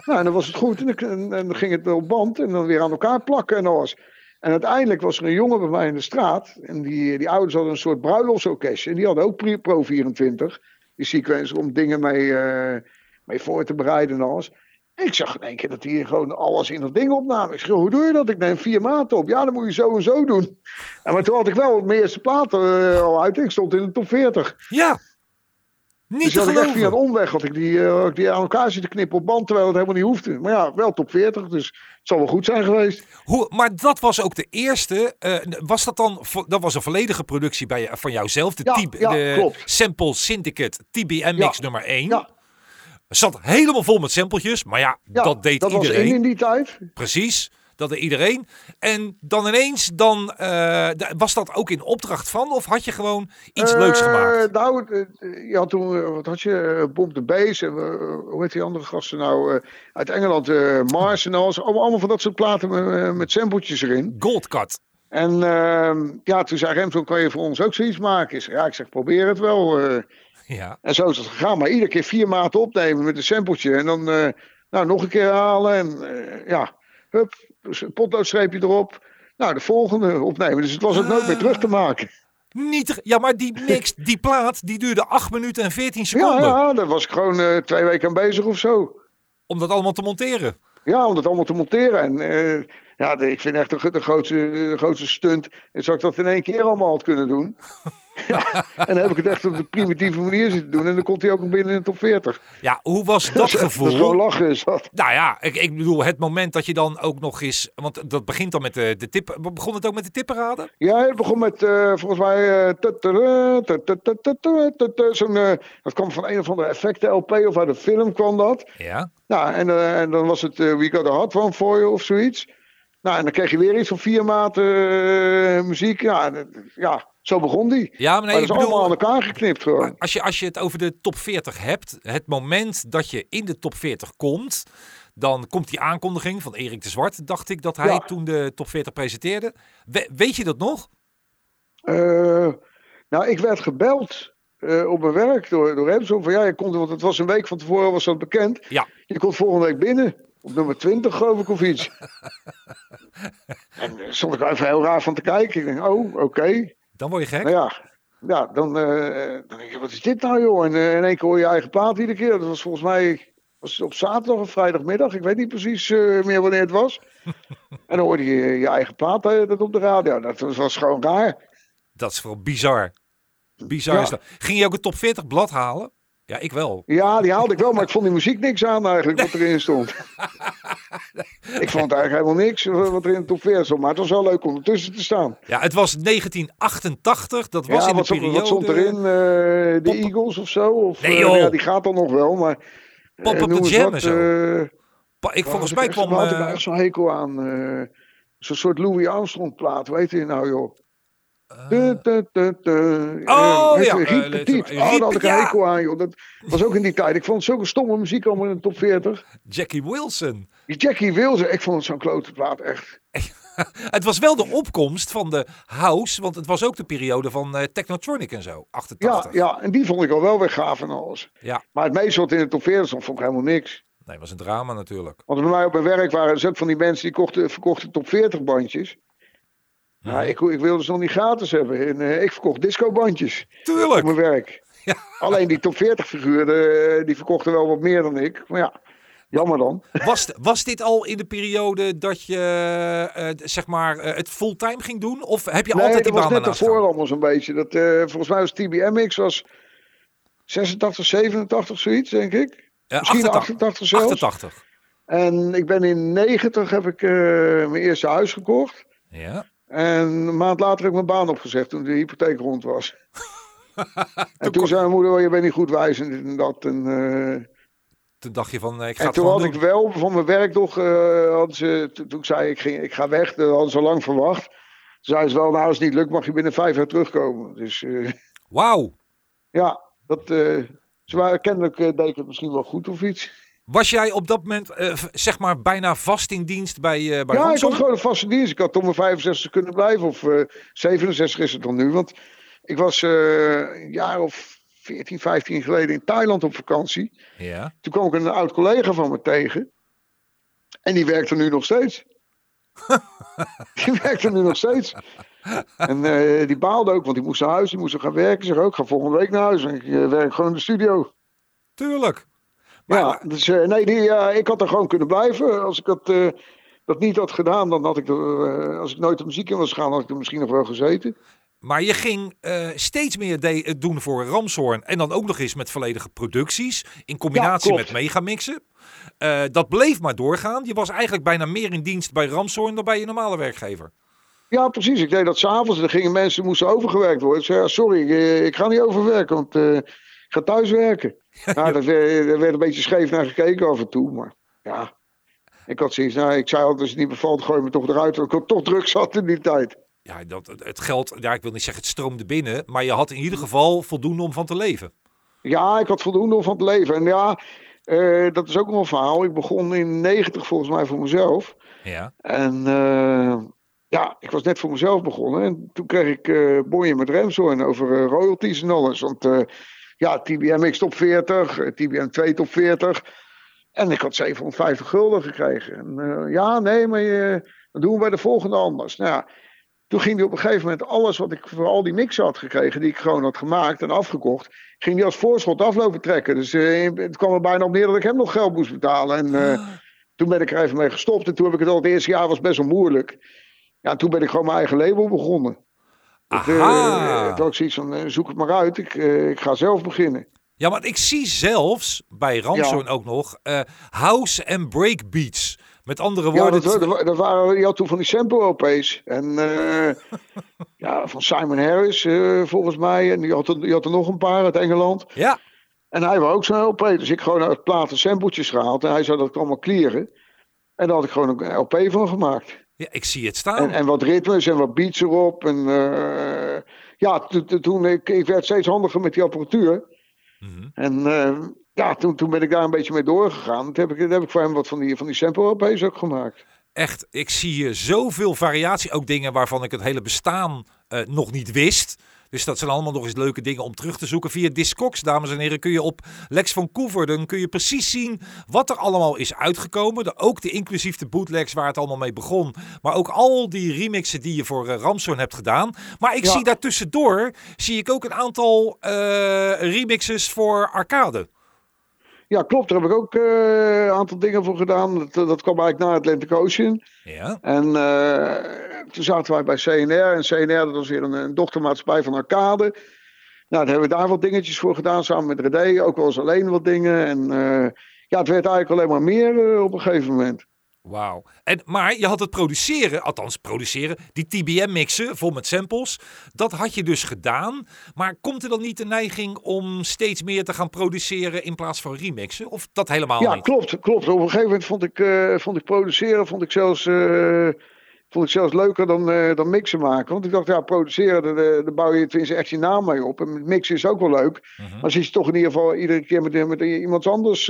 Nou, en dan was het goed. En, en, en dan ging het op band en dan weer aan elkaar plakken en alles. En uiteindelijk was er een jongen bij mij in de straat. En die, die ouders hadden een soort bruiloftsorkestje. En die hadden ook Pro 24. Die sequencer om dingen mee, uh, mee voor te bereiden en alles. Ik zag in één keer dat hij gewoon alles in dat ding opnam. Ik zeg, hoe doe je dat? Ik neem vier maten op. Ja, dan moet je zo en zo doen. En maar toen had ik wel mijn eerste platen uh, al uit. Ik stond in de top 40. Ja. Niet dus te had ik echt via een geloven. omweg had ik die, uh, die aan elkaar zitten knippen op band. Terwijl het helemaal niet hoefde. Maar ja, wel top 40. Dus het zal wel goed zijn geweest. Hoe, maar dat was ook de eerste. Uh, was dat dan? Dat was een volledige productie bij, van jouzelf. De, Ja, ja, de klopt. Sample Syndicate TBM Mix Ja. nummer 1. Ja. Zat helemaal vol met sampletjes. Maar ja, Ja, dat deed dat was iedereen. in in die tijd. Precies. Dat er iedereen. En dan ineens, dan, eh, was dat ook in opdracht van? Of had je gewoon iets leuks Eh, gemaakt? Nou, je had toen, eh, wat had je, Bob de Bees en hoe heet die andere gasten nou, uit Engeland, Mars en alles. Allemaal, allemaal van dat soort platen met, met sampletjes erin. Goldcut. En ehm, ja, toen zei Remson, kan je voor ons ook zoiets maken? Ik ja, ik zeg, probeer het wel. Ja. en zo is het gegaan, maar iedere keer vier maten opnemen met een sampletje. En dan nou, nog een keer halen en ja, hup, potloodstreepje erop. Nou, de volgende opnemen. Dus het was ook nooit meer terug te maken. Niet, te- ja, maar die mix, die plaat, die duurde 8 minuten en 14 Ja, seconden. ja, daar was ik gewoon eh, twee weken aan bezig of zo. Om dat allemaal te monteren. Ja, om dat allemaal te monteren. En eh, ja, de- ik vind echt de, de, grootste, de grootste stunt. En zou ik dat in één keer allemaal had kunnen doen. ja, en dan heb ik het echt op de primitieve manier zitten doen. En dan komt hij ook nog binnen in de top 40. Ja, hoe was dat Dat is gevoel? gewoon lachen is dat. Nou ja, ik, ik bedoel, het moment dat je dan ook nog eens... Want dat begint dan met de, de tip... Begon het ook met de tipperaden? Ja, het begon met eh, volgens mij. Zo'n, dat kwam van een of andere effecten LP of uit een film kwam dat. Ja. Nou, en, eh, en dan was het eh, We Got a Hot One for You of zoiets. Nou, en dan kreeg je weer iets van vier maten eh, muziek. Ja, ja, zo begon die. Ja, maar maar nee, dat is allemaal aan bedoel... elkaar geknipt gewoon. Als je, als je het over de top 40 hebt, het moment dat je in de top 40 komt, dan komt die aankondiging van Erik de Zwart, dacht ik dat hij Ja. toen de top 40 presenteerde. We- weet je dat nog? Eh, nou, ik werd gebeld eh, op mijn werk door, door van ja, je komt, want het was een week van tevoren was dat bekend. Ja. Je komt volgende week binnen. Op nummer 20 geloof ik of iets. en daar stond ik even heel raar van te kijken. Ik denk, oh, oké. Dan word je gek. Nou ja, ja dan, eh, dan denk je, wat is dit nou joh? En eh, in één keer hoor je je eigen plaat iedere keer. Dat was volgens mij was het op zaterdag of vrijdagmiddag. Ik weet niet precies eh, meer wanneer het was. en dan hoorde je je eigen plaat eh, dat op de radio. Dat was, was gewoon raar. Dat is wel bizar. Bizar Ja. is dat. Ging je ook een top 40 blad halen? Ja, ik wel. Ja, die haalde ik wel, maar ik vond die muziek niks aan eigenlijk wat erin stond. ik vond eigenlijk helemaal niks eh, wat er in de top 40 stond. Maar het was wel leuk om ertussen te staan. Ja, het was 1988. Dat was ja, in de wat, stond, periode... wat stond erin? Eh, de Pop- Eagles of zo? Of, Nee, eh, joh. ja, die gaat dan nog wel, maar... Pop Up the Jam en zo. Pa- ik, volgens mij kwam... waar had ik nou echt zo'n hekel aan. zo'n soort Louis Armstrong plaat, weet je nou joh. Tu. Oh, Eh, ja, Riep eh, Petit. Riep- Oh, daar had ik een ja. hekel aan joh. Dat was ook in die tijd. Ik vond zulke stomme muziek allemaal in de top 40. Jackie Wilson. Die Jackie Wilson, ik vond het zo'n klote plaat echt. Het was wel de opkomst van de house, want het was ook de periode van eh, Technotronic en zo, Ja, 88. ja, en die vond ik al wel weer gaaf en alles. Ja. Maar het meeste wat in de top 40 stond, vond ik helemaal niks. Nee, was een drama natuurlijk. Want bij mij op mijn werk waren ook van die mensen die kochten, verkochten top 40 bandjes. Ja, ik, ik wilde ze nog niet gratis hebben. En, eh, ik verkocht discobandjes op Tuurlijk. mijn werk. Ja. Alleen die top 40 figuren, eh, die verkochten wel wat meer dan ik. Maar ja, jammer dan. Was, was dit al in de periode dat je eh, zeg maar het fulltime ging doen? Of heb je nee, altijd die dat was baan net daarvoor allemaal zo'n beetje. Dat, volgens mij was TBMX was 86, 87 zoiets, denk ik. Misschien 88. 88 zelfs. 88. En ik ben in 90 heb ik mijn eerste huis gekocht. Ja. En een maand later heb ik mijn baan opgezegd toen de hypotheek rond was. en toen zei mijn moeder, oh, je bent niet goed wijs en dit en dat. En, eh, Toen dacht je van, eh, ik ga en toen had doen. ik wel van mijn werk toch, eh, hadden ze, to- toen ik zei ik, ging, ik ga weg, dat hadden ze al lang verwacht. Toen zei ze wel, nou als het niet lukt mag je binnen vijf jaar terugkomen. Dus Wauw. ja, dat, ze waren kennelijk deed ik het misschien wel goed of iets. Was jij op dat moment eh, zeg maar bijna vast in dienst bij, eh bij ja, ik had gewoon een vaste dienst. Ik had tot mijn 65 kunnen blijven. Of eh 67 is het dan nu. Want ik was een jaar of 14, 15 geleden in Thailand op vakantie. Ja. Toen kwam ik een oud collega van me tegen. En die werkt er nu nog steeds. die werkt er nu nog steeds. En die baalde ook, want die moest naar huis. Die moest gaan werken. Zeg ook, ga volgende week naar huis. En ik werk gewoon in de studio. Tuurlijk. Maar, ja, dus eh, nee, die, ja, ik had er gewoon kunnen blijven. Als ik dat, eh, dat niet had gedaan, dan had ik er, eh, als ik nooit de muziek in was gegaan, had ik er misschien nog wel gezeten. maar je ging steeds meer de- doen voor Ramshoorn. En dan ook nog eens met volledige producties. In combinatie met megamixen. Eh, dat bleef maar doorgaan. Je was eigenlijk bijna meer in dienst bij Ramshoorn dan bij je normale werkgever. Ja, precies. Ik deed dat s'avonds. Er gingen mensen moesten overgewerkt worden. Ik zei, ja, sorry, ik, ik ga niet overwerken, want ik ga thuis werken. Nou, daar werd, daar werd een beetje scheef naar gekeken af en toe, maar ja. Ik had zoiets, nou, ik zei altijd, als het niet bevalt, gooi me toch eruit. Want ik had toch druk zat in die tijd. Ja, dat, het geld, ja, ik wil niet zeggen het stroomde binnen, maar je had in ieder geval voldoende om van te leven. Ja, ik had voldoende om van te leven. En ja, eh, dat is ook nog een verhaal. Ik begon in 90 volgens mij voor mezelf. Ja. En eh, ja, ik was net voor mezelf begonnen. En toen kreeg ik eh bonje met Remshorn over eh, royalties en alles. Want eh, ja, TBMX top 40, eh, TBM 2 top 40. En ik had 750 gulden gekregen. En, eh, ja, nee, maar je, dat doen we bij de volgende anders. Nou ja, toen ging hij op een gegeven moment alles wat ik voor al die mixen had gekregen, die ik gewoon had gemaakt en afgekocht, ging hij als voorschot aflopen trekken. Dus eh, het kwam er bijna op neer dat ik hem nog geld moest betalen. En eh, toen ben ik er even mee gestopt. En toen heb ik het al het eerste jaar was best wel moeilijk. Ja, toen ben ik gewoon mijn eigen label begonnen. Het, eh, Aha. toen had ik zoiets van, eh, zoek het maar uit. Ik, eh, ik ga zelf beginnen. Ja, want ik zie zelfs bij Ramshorn ook nog eh, house en break beats. Met andere Ja, woorden, dat, dat, dat waren, toen van die sample-LP's. En eh, ja, van Simon Harris eh, volgens mij. En die had, er, die had er nog een paar uit Engeland. ja, En hij wou ook zo'n LP. Dus ik gewoon uit platen sampletjes gehaald. En hij zou dat allemaal clearen. En daar had ik gewoon een LP van gemaakt. Ja, ik zie het staan. En, en wat ritmes en wat beats erop. En eh, ja, to- to- toen ik, ik werd steeds handiger met die apparatuur. Mhm. En eh, ja, toen, toen ben ik daar een beetje mee doorgegaan. Toen heb ik, toen heb ik voor hem wat van die, van die sample-LP's ook gemaakt. Echt, ik zie zoveel variatie. Ook dingen waarvan ik het hele bestaan eh, nog niet wist. Dus dat zijn allemaal nog eens leuke dingen om terug te zoeken. Via Discogs, dames en heren, kun je op Lex van Koeverden kun je precies zien wat er allemaal is uitgekomen. De, ook de inclusief de bootlegs waar het allemaal mee begon. Maar ook al die remixen die je voor uh, hebt gedaan. Maar ik Ja. zie daartussendoor zie ik ook een aantal eh, remixes voor arcade. Ja, klopt. Daar heb ik ook eh, een aantal dingen voor gedaan. Dat, dat kwam eigenlijk na Atlantic Ocean. Ja, En eh, toen zaten wij bij CNR. En CNR, dat was weer een, een dochtermaatschappij van Arcade. Nou, daar hebben we daar wat dingetjes voor gedaan samen met Redé. Ook wel eens alleen wat dingen. En eh, ja, het werd eigenlijk alleen maar meer eh, op een gegeven moment. Wauw. En, maar je had het produceren, althans produceren, die TBM mixen vol met samples. Dat had je dus gedaan. Maar komt er dan niet de neiging om steeds meer te gaan produceren in plaats van remixen? Of dat helemaal Ja, niet? klopt, klopt. Op een gegeven moment vond ik, eh, vond ik produceren vond ik zelfs, eh, vond ik zelfs leuker dan, eh, dan mixen maken. Want ik dacht, ja, produceren, daar, bouw je tenminste echt je naam mee op. En mixen is ook wel leuk. Mhm. Maar zit je toch in ieder geval iedere keer met, met iemand anders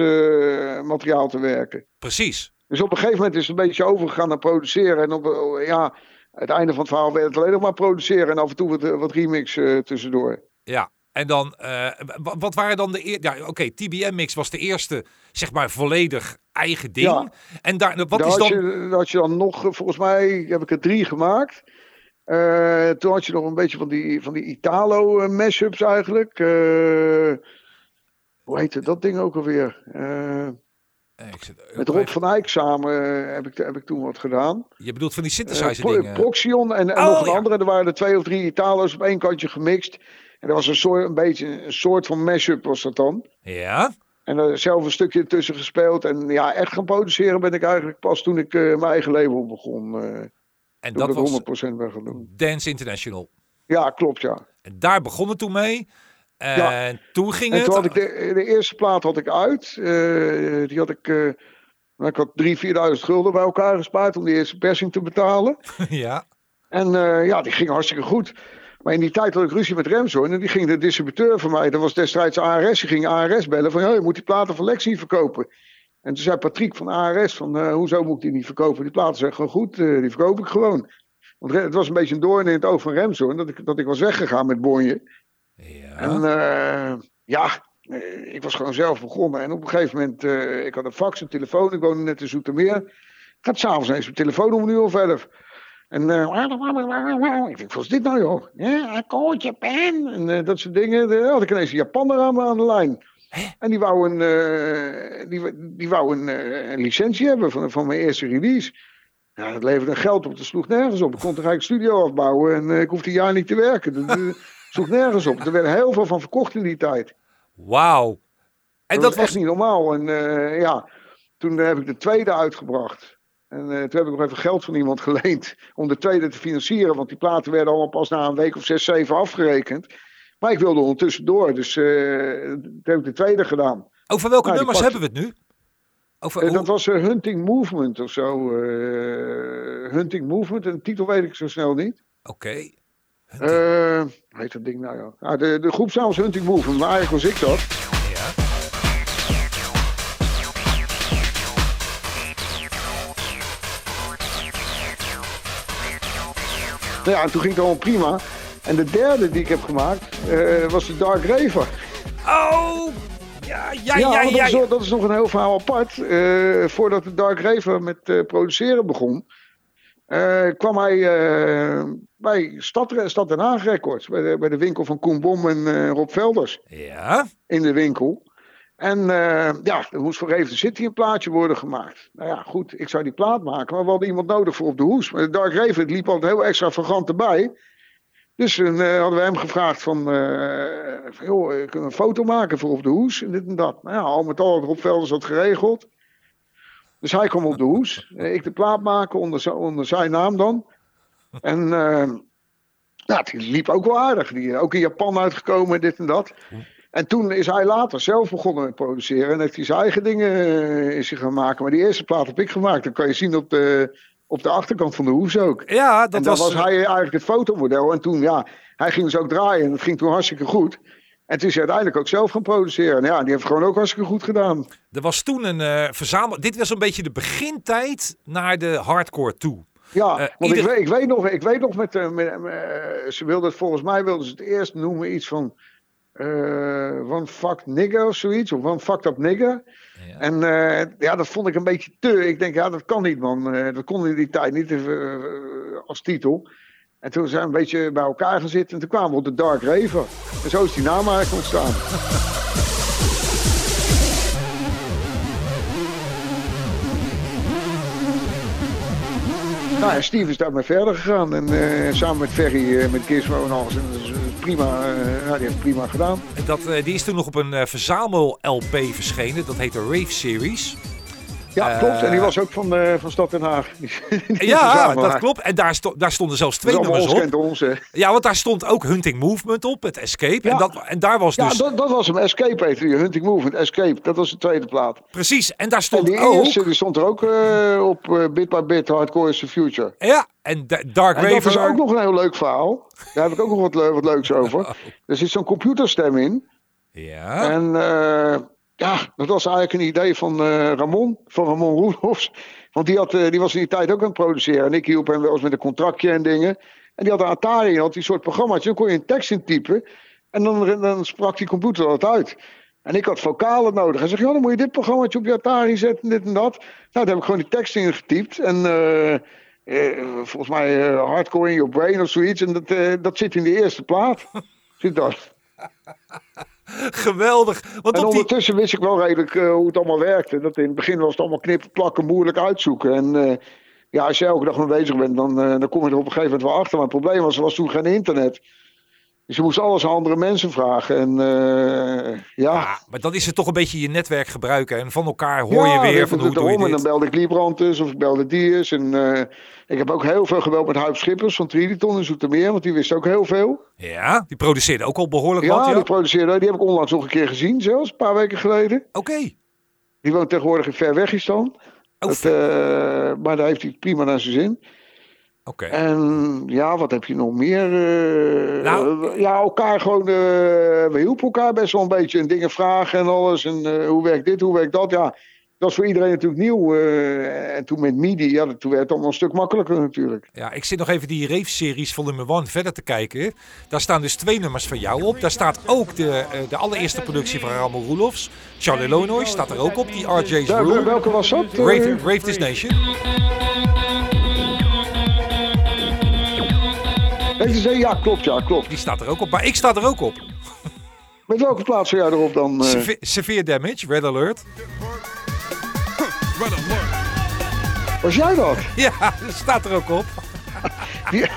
materiaal te werken. Precies. Dus op een gegeven moment is het een beetje overgegaan naar produceren. En op, ja, het einde van het verhaal werd het alleen nog maar produceren. En af en toe wat, wat remix eh, tussendoor. Ja. En dan, eh, wa- wat waren dan de eerste... Ja, oké, TBM mix was de eerste, zeg maar, volledig eigen ding. Ja. En daar, wat Daar is had, dan... je, had je dan nog, eh, volgens mij heb ik er drie gemaakt. Toen had je nog een beetje van die, van die Italo eh, mashups eigenlijk. Hoe heette dat ding ook alweer? Eh, ik zit- met Rob van Eyck samen eh, heb, ik, heb ik toen wat gedaan. Je bedoelt van die Eh, synthesizer dingen? Proxion en, en Oh, nog een ja. andere. Er waren er twee of drie Italo's op één kantje gemixt. En dat was een, soort, een beetje een soort van mashup was dat dan. Ja. En er zelf een stukje ertussen gespeeld. En ja, echt gaan produceren ben ik eigenlijk pas toen ik mijn eigen label begon. En dat ik was het 100% ben gaan doen. Dance International. Ja, klopt ja. En daar begon het toen mee. En Ja. toen ging En het... toen had ik de, de eerste plaat had ik uit. Eh, die had ik... eh, nou, ik had 3.000, 4.000 gulden bij elkaar gespaard om die eerste persing te betalen. ja. En eh, ja, die ging hartstikke goed. Maar in die tijd had ik ruzie met Remzoorn. En die ging de distributeur van mij, dat was destijds ARS. Die ging ARS bellen van, je moet die platen van Lex niet verkopen. En toen zei Patrick van ARS van, hoezo moet ik die niet verkopen? Die platen zijn gewoon goed, die verkoop ik gewoon. Want het was een beetje een doorn in het oog van Remzoorn, dat ik, dat ik was weggegaan met Bonje. Ja. En eh, ja, eh, ik was gewoon zelf begonnen. En op een gegeven moment, eh, ik had een fax, een telefoon, ik woonde net in Zoetermeer. Ik had s'avonds eens mijn telefoon om een uur of elf. En ik denk, wat is dit nou joh? Ja, akkoord, Japan. En dat soort dingen. Dan had ik ineens een Japaner aan, aan de lijn. En die wou een, die, die wou een, een licentie hebben van, van mijn eerste release. Ja, dat leverde geld op, dat sloeg nergens op. Ik kon toch eigenlijk studio afbouwen en ik hoefde een jaar niet te werken. Dat sloeg nergens op. Er werden heel veel van verkocht in die tijd. Wauw. En dat, dat was echt niet normaal. En eh, ja, toen heb ik de tweede uitgebracht. En eh, toen heb ik nog even geld van iemand geleend om de tweede te financieren. Want die platen werden allemaal pas na een week of zes, zeven afgerekend. Maar ik wilde ondertussen door, dus eh toen heb ik de tweede gedaan. Over welke Nou, nummers hebben we het nu? Over, dat was Hunting Movement of zo. Hunting Movement, en de titel weet ik zo snel niet. Oké. Hoe heet dat ding nou ja? Ah, de, de groepsnaam was Hunting Movement, maar eigenlijk was ik dat. Ja. Nou ja, en toen ging het allemaal prima. En de derde die ik heb gemaakt eh, was de Dark Raver. Oh! Ja, ja, ja, ja. dat, is, ja. nog- dat is nog een heel verhaal apart. Eh, voordat de Dark Raver met eh, produceren begon, eh, kwam hij eh, bij Stad, Stad Den Haag Records. Bij de, bij de winkel van Koen Bom en eh, Rob Velders Ja. in de winkel. En eh, ja, er moest voor Even City een plaatje worden gemaakt. Nou ja, goed, ik zou die plaat maken, maar we hadden iemand nodig voor op de hoes. Maar Dark Raven liep altijd heel extravagant erbij. Dus toen eh, hadden we hem gevraagd van, joh, kunnen we een foto maken voor op de hoes en dit en dat. Nou ja, al met al had Rob Velders dat geregeld. Dus hij kwam op de hoes. Ik de plaat maken onder, onder zijn naam dan. En eh, ja, die liep ook wel aardig. Die, ook in Japan uitgekomen en dit en dat. En toen is hij later zelf begonnen met produceren. En heeft hij zijn eigen dingen eh, is hij gaan maken. Maar die eerste plaat heb ik gemaakt. Dat kan je zien op de, op de achterkant van de hoes ook. Ja, dat en dan was... was, hij eigenlijk het fotomodel. En toen, ja, hij ging dus ook draaien. En dat ging toen hartstikke goed. En toen is hij uiteindelijk ook zelf gaan produceren. En ja, die heeft gewoon ook hartstikke goed gedaan. Er was toen een eh verzamel... Dit was een beetje de begintijd naar de hardcore toe. Ja, Eh, want ieder- ik, weet, ik weet nog, ik weet nog met, eh, met, eh, ze wilden het volgens mij wilden ze het eerst noemen iets van eh one fucked nigger of zoiets, of one fucked up nigger. Ja. En ja, dat vond ik een beetje te. Ik denk, ja, dat kan niet, man. Eh, dat kon in die tijd niet als titel. En toen zijn we een beetje bij elkaar gaan zitten en toen kwamen we op de Dark Raver. En zo is die naam eigenlijk ontstaan. Nou ja, Steve is daarmee verder gegaan. En eh, samen met Ferry, eh, met Gizmo en alles. En dat is eh, prima, ja, die heeft prima gedaan. En Dat, die is toen nog op een verzamel-LP verschenen. Dat heet de Rave Series. Ja, Eh, klopt. En die was ook van, eh, van Stad Den Haag. Ja, dat klopt. En daar, sto- daar stonden zelfs twee nummers ons op. kent ons, hè. Ja, want daar stond ook Hunting Movement op, het Escape. En, Ja. dat, en daar was Ja, dus... dat, dat was hem. Escape heette die. Hunting Movement. Escape. Dat was de tweede plaat. Precies, en daar En stond die ook... eerste die stond er ook eh, op Bit by Bit. Hardcore is the Future. Ja, en Da- Dark En dat is ook nog een heel leuk verhaal. Daar heb ik ook nog wat, le- wat leuks over. Er zit zo'n computerstem in. Ja, En ja, dat was eigenlijk een idee van eh, Ramon, van Ramon Roelofs. Want die, had, eh, die was in die tijd ook aan het produceren. En ik hielp hem wel eens met een contractje en dingen. En die had een Atari en had die soort programma's. Dan kon je een tekst in typen. En dan, dan sprak die computer dat uit. En ik had vocalen nodig. Hij zegt, ja, dan moet je dit programmaatje op je Atari zetten, dit en dat. Nou, daar heb ik gewoon die tekst in getypt. En eh, volgens mij hardcore in your brain of zoiets. En dat, dat zit in de eerste plaat. Zit dat. geweldig. Want En die... ondertussen wist ik wel redelijk eh, hoe het allemaal werkte. Dat in het begin was het allemaal knippen, plakken, moeilijk uitzoeken. En eh, ja, als je elke dag mee bezig bent, dan, eh, dan kom je er op een gegeven moment wel achter. Maar het probleem was, er was toen geen internet. Dus je moest alles aan andere mensen vragen. En eh, ja... Ja, maar dan is het toch een beetje je netwerk gebruiken. En van elkaar hoor je weer van hoe doe je En dan belde ik Liebrandt of ik belde Diers. En eh, ik heb ook heel veel gebeld met Huip Schippers van Triditon in Zoetermeer. Want die wist ook heel veel. Ja, die produceerde ook al behoorlijk Ja, wat. Ja. die produceerde. Die heb ik onlangs nog een keer gezien zelfs. Een paar weken geleden. Oké. Die woont tegenwoordig in Verwegistan. Oh, Dat, eh, maar daar heeft hij prima naar zijn zin. Oké. En ja, wat heb je nog meer? Eh, Nou. eh, ja, elkaar gewoon. eh, we hielpen elkaar best wel een beetje. En dingen vragen en alles. En eh, hoe werkt dit, hoe werkt dat? Ja, dat is voor iedereen natuurlijk nieuw. eh, en toen met MIDI, ja, toen werd het allemaal een stuk makkelijker natuurlijk. Ja, ik zit nog even die Rave-series volume 1 verder te kijken. Daar staan dus twee nummers van jou op. Daar staat ook de, eh, de allereerste productie van Ramon Roelofs. Charlie Lonois staat er ook op, die RJ's Ja, Rule. welke was dat? Eh, Rave, Rave This Nation. Heeft hij ja, klopt, ja, klopt. Die staat er ook op. Maar ik sta er ook op. Met welke plaats zou jij erop dan? eh? Seve- Severe Damage, Red Alert. was jij dat? Ja, dat staat er ook op. Die-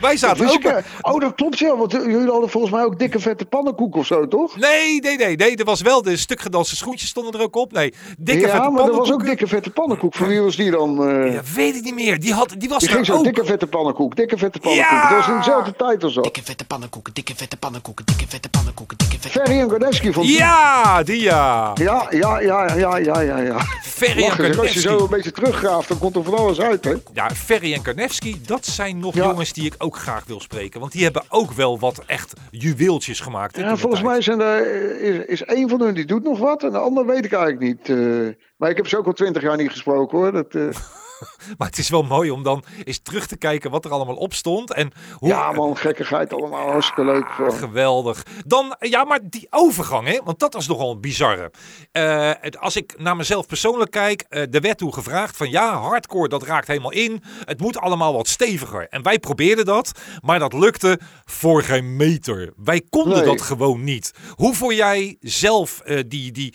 Wij zaten ook... ik, eh, oh, dat klopt ja, want eh, jullie hadden volgens mij ook dikke vette pannenkoek of zo, toch? Nee, nee, nee, nee. Er was wel de stuk gedanste schoentjes stonden er ook op. Nee, dikke ja, vette maar er was ook dikke vette pannenkoek. Van wie was die dan? eh? Ja, weet ik niet meer. Die, had, die was die er ging zo ook. dikke vette pannenkoek, dikke vette pannenkoek. Ja! Dat was in dezelfde tijd als dat. Dikke vette pannenkoeken, dikke vette pannenkoeken, dikke vette pannenkoeken, dikke vette Ferry en Gardeski vond Ja, die ja. Ja, ja, ja, ja, ja, ja, ja. Ferry en als je zo een beetje teruggraaft, dan komt er van alles uit, hè? Ja, Ferry en Karnevski, dat zijn nog Ja. jongens die ik ook graag wil spreken. Want die hebben ook wel wat echt juweeltjes gemaakt. Ja, volgens mij zijn er, is, is één van hun die doet nog wat en de ander weet ik eigenlijk niet. eh. maar ik heb ze ook al twintig jaar niet gesproken, hoor. Dat, eh, Maar het is wel mooi om dan eens terug te kijken wat er allemaal op stond. En hoe, ja, man, gekkigheid allemaal, hartstikke leuk. Geweldig. Dan, ja, maar die overgang, hè, want dat was nogal bizarre. Eh, het- als ik naar mezelf persoonlijk kijk, eh er werd toen gevraagd van ja, hardcore, dat raakt helemaal in. Het moet allemaal wat steviger. En wij probeerden dat, maar dat lukte voor geen meter. Wij konden Nee. dat gewoon niet. Hoe vond jij zelf eh, die, die,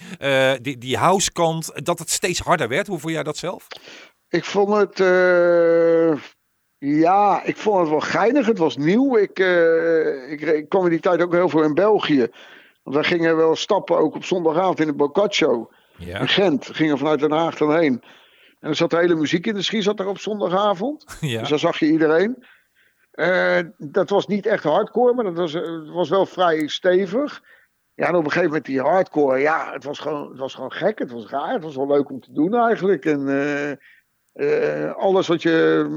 die, die housekant, dat het steeds harder werd? Hoe vond jij dat zelf? Ik vond het, eh, ja, ik vond het wel geinig. Het was nieuw. Ik, eh, ik, ik kwam in die tijd ook heel veel in België. Want wij gingen wel stappen, ook op zondagavond in de Boccaccio. Ja, In Gent. Gingen vanuit Den Haag dan heen. En er zat de hele muziekindustrie zat er op zondagavond. ja. Dus daar zag je iedereen. Eh, dat was niet echt hardcore, maar dat was, was wel vrij stevig. Ja, en op een gegeven moment die hardcore, ja, het was gewoon, het was gewoon gek. Het was raar. Het was wel leuk om te doen eigenlijk. En eh, alles wat je,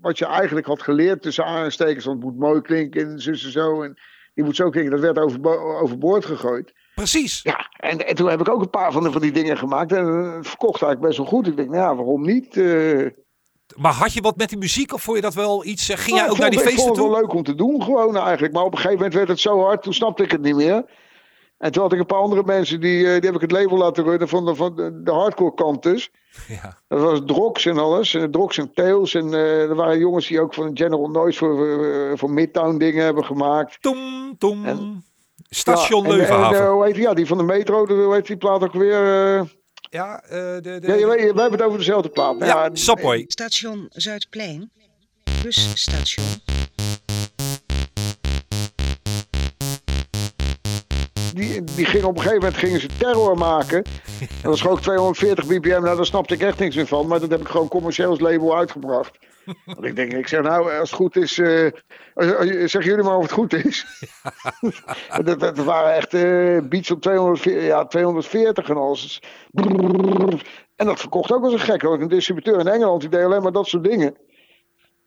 wat je eigenlijk had geleerd tussen aanstekens, want het moet mooi klinken en zus en zo. En die moet zo klinken, dat werd overbo- overboord gegooid. Precies. Ja, en, en toen heb ik ook een paar van, de, van die dingen gemaakt. En eh, het verkocht eigenlijk best wel goed. Ik denk, nou ja, waarom niet? Eh, Maar had je wat met die muziek of vond je dat wel iets? eh, Ging jij Nou, ook ik naar die feesten Ik vond toe? het wel leuk om te doen, gewoon eigenlijk. Maar op een gegeven moment werd het zo hard, toen snapte ik het niet meer. En toen had ik een paar andere mensen, die, eh, die heb ik het label laten runnen van de, van de, de hardcore kant dus. Ja. Dat was Drox en alles. eh, Drox en Tails. En eh, er waren jongens die ook van General Noise voor, voor, voor Midtown dingen hebben gemaakt. Tom, tom. En- Station Ja, en- Leuvenhaven. En, hoe heet die? Ja, die van de metro, de- hoe heet die plaat ook weer? eh? ja, eh, de, de, ja, je weet, wij hebben het over dezelfde plaat. Ja, Subway. Station Zuidplein. Busstation. Die, die ging op een gegeven moment gingen ze terror maken. Dat was gewoon 240 bpm. Nou, daar snapte ik echt niks meer van. Maar dat heb ik gewoon commercieel als label uitgebracht. Want ik denk, ik zeg nou, als het goed is, eh, als- als- zeg jullie maar of het goed is. dat, dat waren echt eh beats op 240, ja, 240 en alles. En dat verkocht ook als een gek. hoor. Een distributeur in Engeland die deed alleen maar dat soort dingen.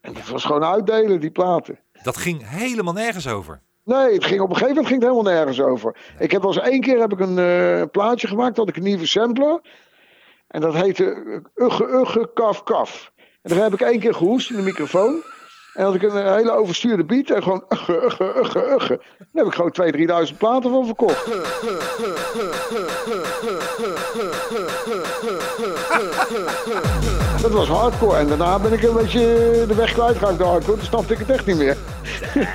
En dat was gewoon uitdelen, die platen. Dat ging helemaal nergens over. Nee, het ging op een gegeven moment ging het helemaal nergens over. Ik heb wel eens één keer heb ik een eh, plaatje gemaakt, had ik een nieuwe sampler. En dat heette eh, Ugge Ugge Kaf Kaf. En daar heb ik één keer gehoest in de microfoon. En had ik een hele overstuurde beat en gewoon Ugge Ugge Ugge Ugge. Daar heb ik gewoon 2.000, 3.000 platen van verkocht. Dat was hardcore. En daarna ben ik een beetje de weg kwijtgeraakt door hardcore. Toen snapte ik het echt niet meer.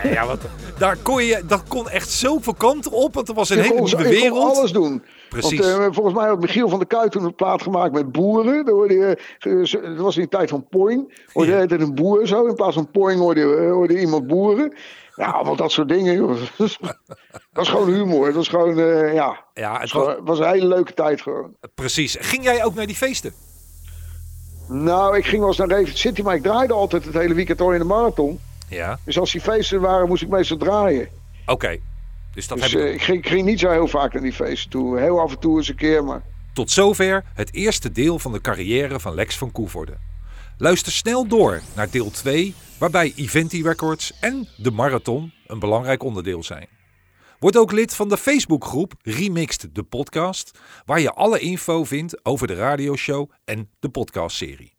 Ja, wat, daar kon je, dat kon echt zoveel kanten op, want er was een Ik hele kon, nieuwe ik kon wereld. alles doen. Precies. Want eh, volgens mij had Michiel van der Kuit toen een plaat gemaakt met boeren. Daar hoorde je, eh, Het was in de tijd van Poing. Hoorde je een boer zo. In plaats van Poing hoorde, je- eh, hoorde je iemand boeren. Ja, allemaal dat soort dingen. Joh. dat was gewoon humor. Het was gewoon, ja. Ja, Het het was, het was een hele leuke tijd gewoon. precies. Ging jij ook naar die feesten? Nou, ik ging wel eens naar David City, maar ik draaide altijd het hele weekend al in de marathon. Ja, Dus als die feesten waren, moest ik meestal draaien. oké. Dus dat Dus heb eh, ik. ik, ging, ik ging niet zo heel vaak naar die feesten toe. Heel af en toe eens een keer, maar... Tot zover het eerste deel van de carrière van Lex van Koevoorde. Luister snel door naar deel 2, waarbij Eventi Records en de Marathon een belangrijk onderdeel zijn. Word ook lid van de Facebookgroep Remixed de Podcast, waar je alle info vindt over de radioshow en de podcastserie.